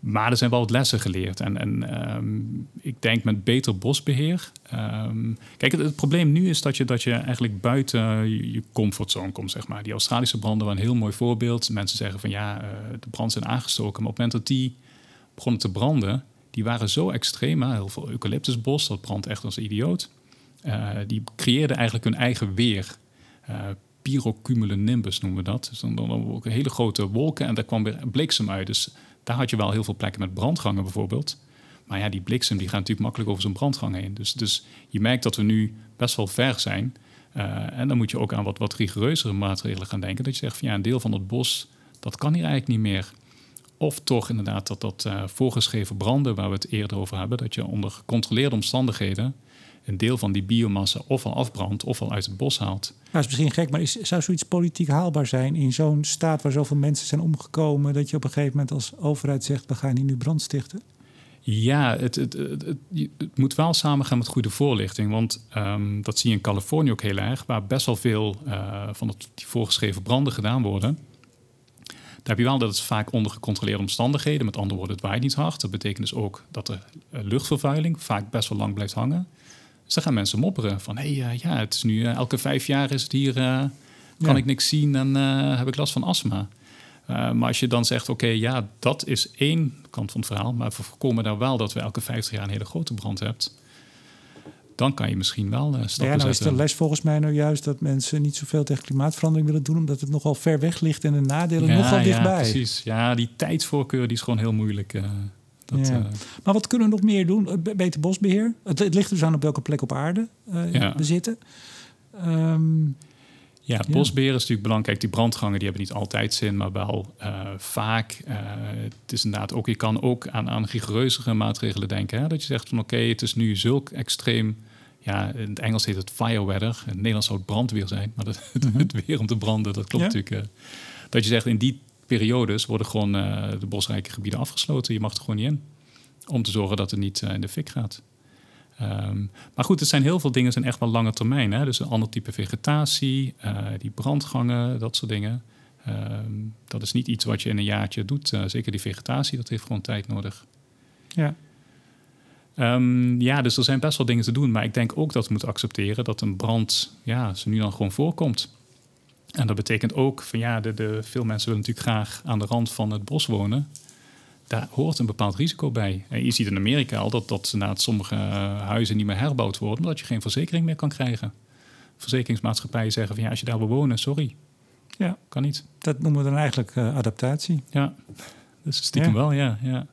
maar er zijn wel wat lessen geleerd. En, en ehm, ik denk met beter bosbeheer. ehm, kijk, het, probleem nu is dat je, dat je eigenlijk buiten je, comfortzone komt, zeg maar. Die Australische branden waren een heel mooi voorbeeld. Mensen zeggen van ja, eh, de brand zijn aangestoken. Maar op het moment dat die begonnen te branden, die waren zo extreem. Heel veel eucalyptusbos, dat brandt echt als een idioot. Eh, die creëerden eigenlijk hun eigen weer. Eh pyrocumulonimbus noemen we dat. Dus dan, dan ook hele grote wolken en daar kwam weer bliksem uit. Dus daar had je wel heel veel plekken met brandgangen bijvoorbeeld. Maar ja, die bliksem die gaat natuurlijk makkelijk over zo'n brandgang heen. Dus, dus je merkt dat we nu best wel ver zijn. Eh, en dan moet je ook aan wat, wat rigoureuzere maatregelen gaan denken. Dat je zegt van ja, een deel van het bos, dat kan hier eigenlijk niet meer. Of toch inderdaad dat dat eh, voorgeschreven branden, waar we het eerder over hebben, dat je onder gecontroleerde omstandigheden een deel van die biomassa ofwel afbrandt ofwel uit het bos haalt. Nou, is misschien gek, maar is, zou zoiets politiek haalbaar zijn in zo'n staat waar zoveel mensen zijn omgekomen, dat je op een gegeven moment als overheid zegt, we gaan hier nu brand stichten? Ja, het, het, het, moet wel samengaan met goede voorlichting. Want ehm, dat zie je in Californië ook heel erg, waar best wel veel eh, van het, die voorgeschreven branden gedaan worden. Daar heb je wel dat het vaak onder gecontroleerde omstandigheden, met andere woorden, het waait niet hard. Dat betekent dus ook dat er eh, luchtvervuiling vaak best wel lang blijft hangen. Dus dan gaan mensen mopperen van, hé, hey, eh, ja, het is nu eh, elke vijf jaar is het hier, eh, kan Ja. ik niks zien en heb ik last van astma. Maar als je dan zegt, oké, ja, dat is één kant van het verhaal, maar we voorkomen daar wel dat we elke 50 jaar een hele grote brand hebt, dan kan je misschien wel uh, stappen ja, nou is de les volgens mij nou juist dat mensen niet zoveel tegen klimaatverandering willen doen, omdat het nogal ver weg ligt en de nadelen ja, nogal ja, dichtbij. precies. Ja, die tijdsvoorkeur die is gewoon heel moeilijk. Uh, dat, ja. Maar wat kunnen we nog meer doen? Eh, Beter bosbeheer. Het, het ligt dus aan op welke plek op aarde ja. we zitten. Um, ja, het bosbeheer is natuurlijk belangrijk. Die brandgangen die hebben niet altijd zin, maar wel uh, vaak. Uh, het is inderdaad ook, je kan ook aan, aan rigoureuzere maatregelen denken. Hè? Dat je zegt van oké, okay, het is nu zulk extreem. Ja, in het Engels heet het fire weather. In het Nederlands zou het brandweer zijn, maar dat, het, het weer om te branden, dat klopt ja. natuurlijk. Uh, dat je zegt in die periodes worden gewoon uh, de bosrijke gebieden afgesloten. Je mag er gewoon niet in. Om te zorgen dat het niet uh, in de fik gaat. Um, maar goed, het zijn heel veel dingen zijn echt wel lange termijn. Hè? Dus een ander type vegetatie, uh, die brandgangen, dat soort dingen. Um, dat is niet iets wat je in een jaartje doet. Zeker die vegetatie, dat heeft gewoon tijd nodig. Ja. Um, ja, dus er zijn best wel dingen te doen. Maar ik denk ook dat we moeten accepteren dat een brand, ja, ze nu dan gewoon voorkomt. En dat betekent ook van ja, de, de, veel mensen willen natuurlijk graag aan de rand van het bos wonen daar hoort een bepaald risico bij. En je ziet in Amerika al dat, dat na sommige uh, huizen niet meer herbouwd worden, omdat je geen verzekering meer kan krijgen. Verzekeringsmaatschappijen zeggen van ja, als je daar wil wonen, sorry. Ja, kan niet. Dat noemen we dan eigenlijk uh, adaptatie. Ja, dus stiekem ja. wel, ja. ja.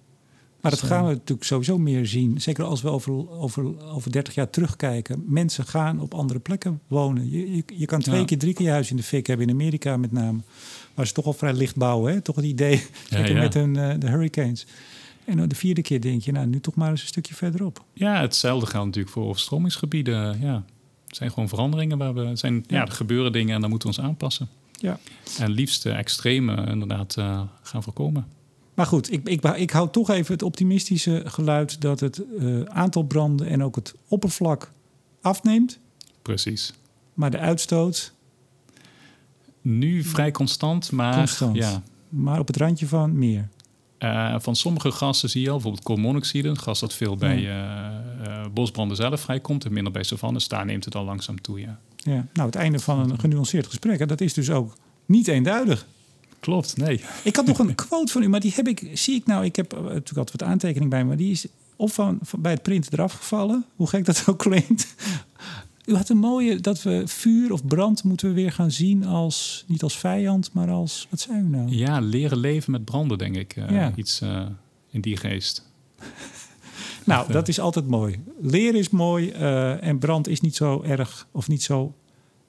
Maar dat gaan we natuurlijk sowieso meer zien. Zeker als we over, over, over 30 jaar terugkijken. Mensen gaan op andere plekken wonen. Je, je, je kan twee ja. keer, drie keer je huis in de fik hebben, in Amerika met name. Waar ze toch al vrij licht bouwen. Hè? Toch het idee ja, ja. met hun, uh, de hurricanes. En de vierde keer denk je, nou, nu toch maar eens een stukje verderop. Ja, hetzelfde geldt natuurlijk voor overstromingsgebieden. Ja, het zijn gewoon veranderingen waar we zijn. Ja, er gebeuren dingen en dan moeten we ons aanpassen. Ja. En liefst uh, extreme inderdaad uh, gaan voorkomen. Maar goed, ik, ik, ik hou toch even het optimistische geluid dat het uh, aantal branden en ook het oppervlak afneemt. Precies. Maar de uitstoot. Nu vrij constant, maar. Constant. Ja. Maar op het randje van meer. Uh, van sommige gassen zie je al, bijvoorbeeld koolmonoxide, een gas dat veel bij uh, bosbranden zelf vrijkomt en minder bij savannes, daar neemt het al langzaam toe. Ja. Ja, nou, het einde van een genuanceerd gesprek, dat is dus ook niet eenduidig. Klopt, nee. Ik had nog een quote van u, maar die heb ik, zie ik nou, ik heb natuurlijk altijd wat aantekening bij, maar die is of van, van, bij het printen eraf gevallen, hoe gek dat ook klinkt. U had een mooie dat we vuur of brand moeten we weer gaan zien als niet als vijand, maar als wat zijn we nou? Ja, leren leven met branden, denk ik. Uh, ja. Iets uh, in die geest. nou, dat is altijd mooi. Leren is mooi en brand is niet zo erg of niet zo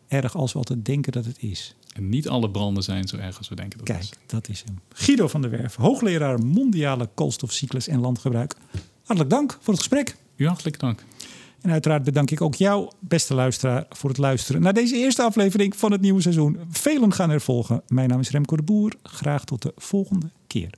erg als we altijd denken dat het is. En niet alle branden zijn zo erg als we denken dat Kijk, is. dat is hem. Guido van der Werf, hoogleraar mondiale koolstofcyclus en landgebruik. Hartelijk dank voor het gesprek. U hartelijk dank. En uiteraard bedank ik ook jou, beste luisteraar, voor het luisteren naar deze eerste aflevering van het nieuwe seizoen. Velen gaan er volgen. Mijn naam is Remco de Boer. Graag tot de volgende keer.